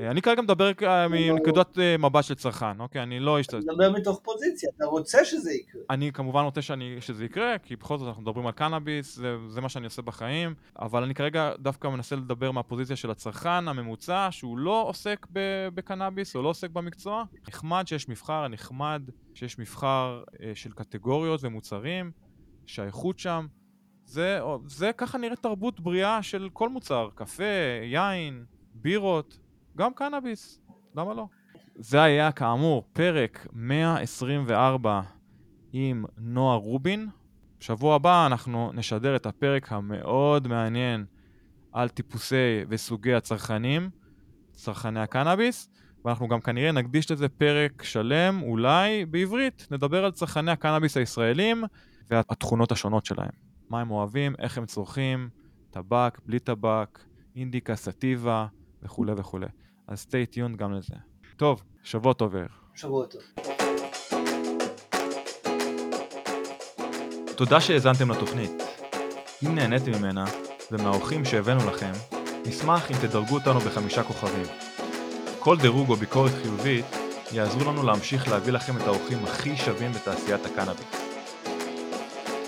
אני כרגע מדבר מנקודת אה, מבט של צרכן, אוקיי? אני לא איש... אתה מדבר מתוך פוזיציה, אתה רוצה שזה יקרה. אני כמובן רוצה שאני, שזה יקרה, כי בכל זאת אנחנו מדברים על קנאביס, זה, זה מה שאני עושה בחיים, אבל אני כרגע דווקא מנסה לדבר מהפוזיציה של הצרכן הממוצע, שהוא לא עוסק בקנאביס, או לא עוסק במקצוע. נחמד שיש מבחר, נחמד שיש מבחר אה, של קטגוריות ומוצרים, שהאיכות שם, זה, זה ככה נראית תרבות בריאה של כל מוצר, קפה, יין, בירות, גם קנאביס, למה לא? זה היה כאמור פרק 124 עם נועה רובין. בשבוע הבא אנחנו נשדר את הפרק המאוד מעניין על טיפוסי וסוגי הצרכנים, צרכני הקנאביס, ואנחנו גם כנראה נקדיש לזה פרק שלם, אולי בעברית, נדבר על צרכני הקנאביס הישראלים והתכונות השונות שלהם. מה הם אוהבים, איך הם צורכים, טבק, בלי טבק, אינדיקה, סטיבה וכולי וכולי. אז stay tuned גם לזה. טוב, שבוע טוב יאיר. שבוע טוב. תודה שהאזנתם לתוכנית. אם נהניתם ממנה, ומהאורחים שהבאנו לכם, נשמח אם תדרגו אותנו בחמישה כוכבים. כל דירוג או ביקורת חיובית יעזרו לנו להמשיך להביא לכם את האורחים הכי שווים בתעשיית הקנאביס.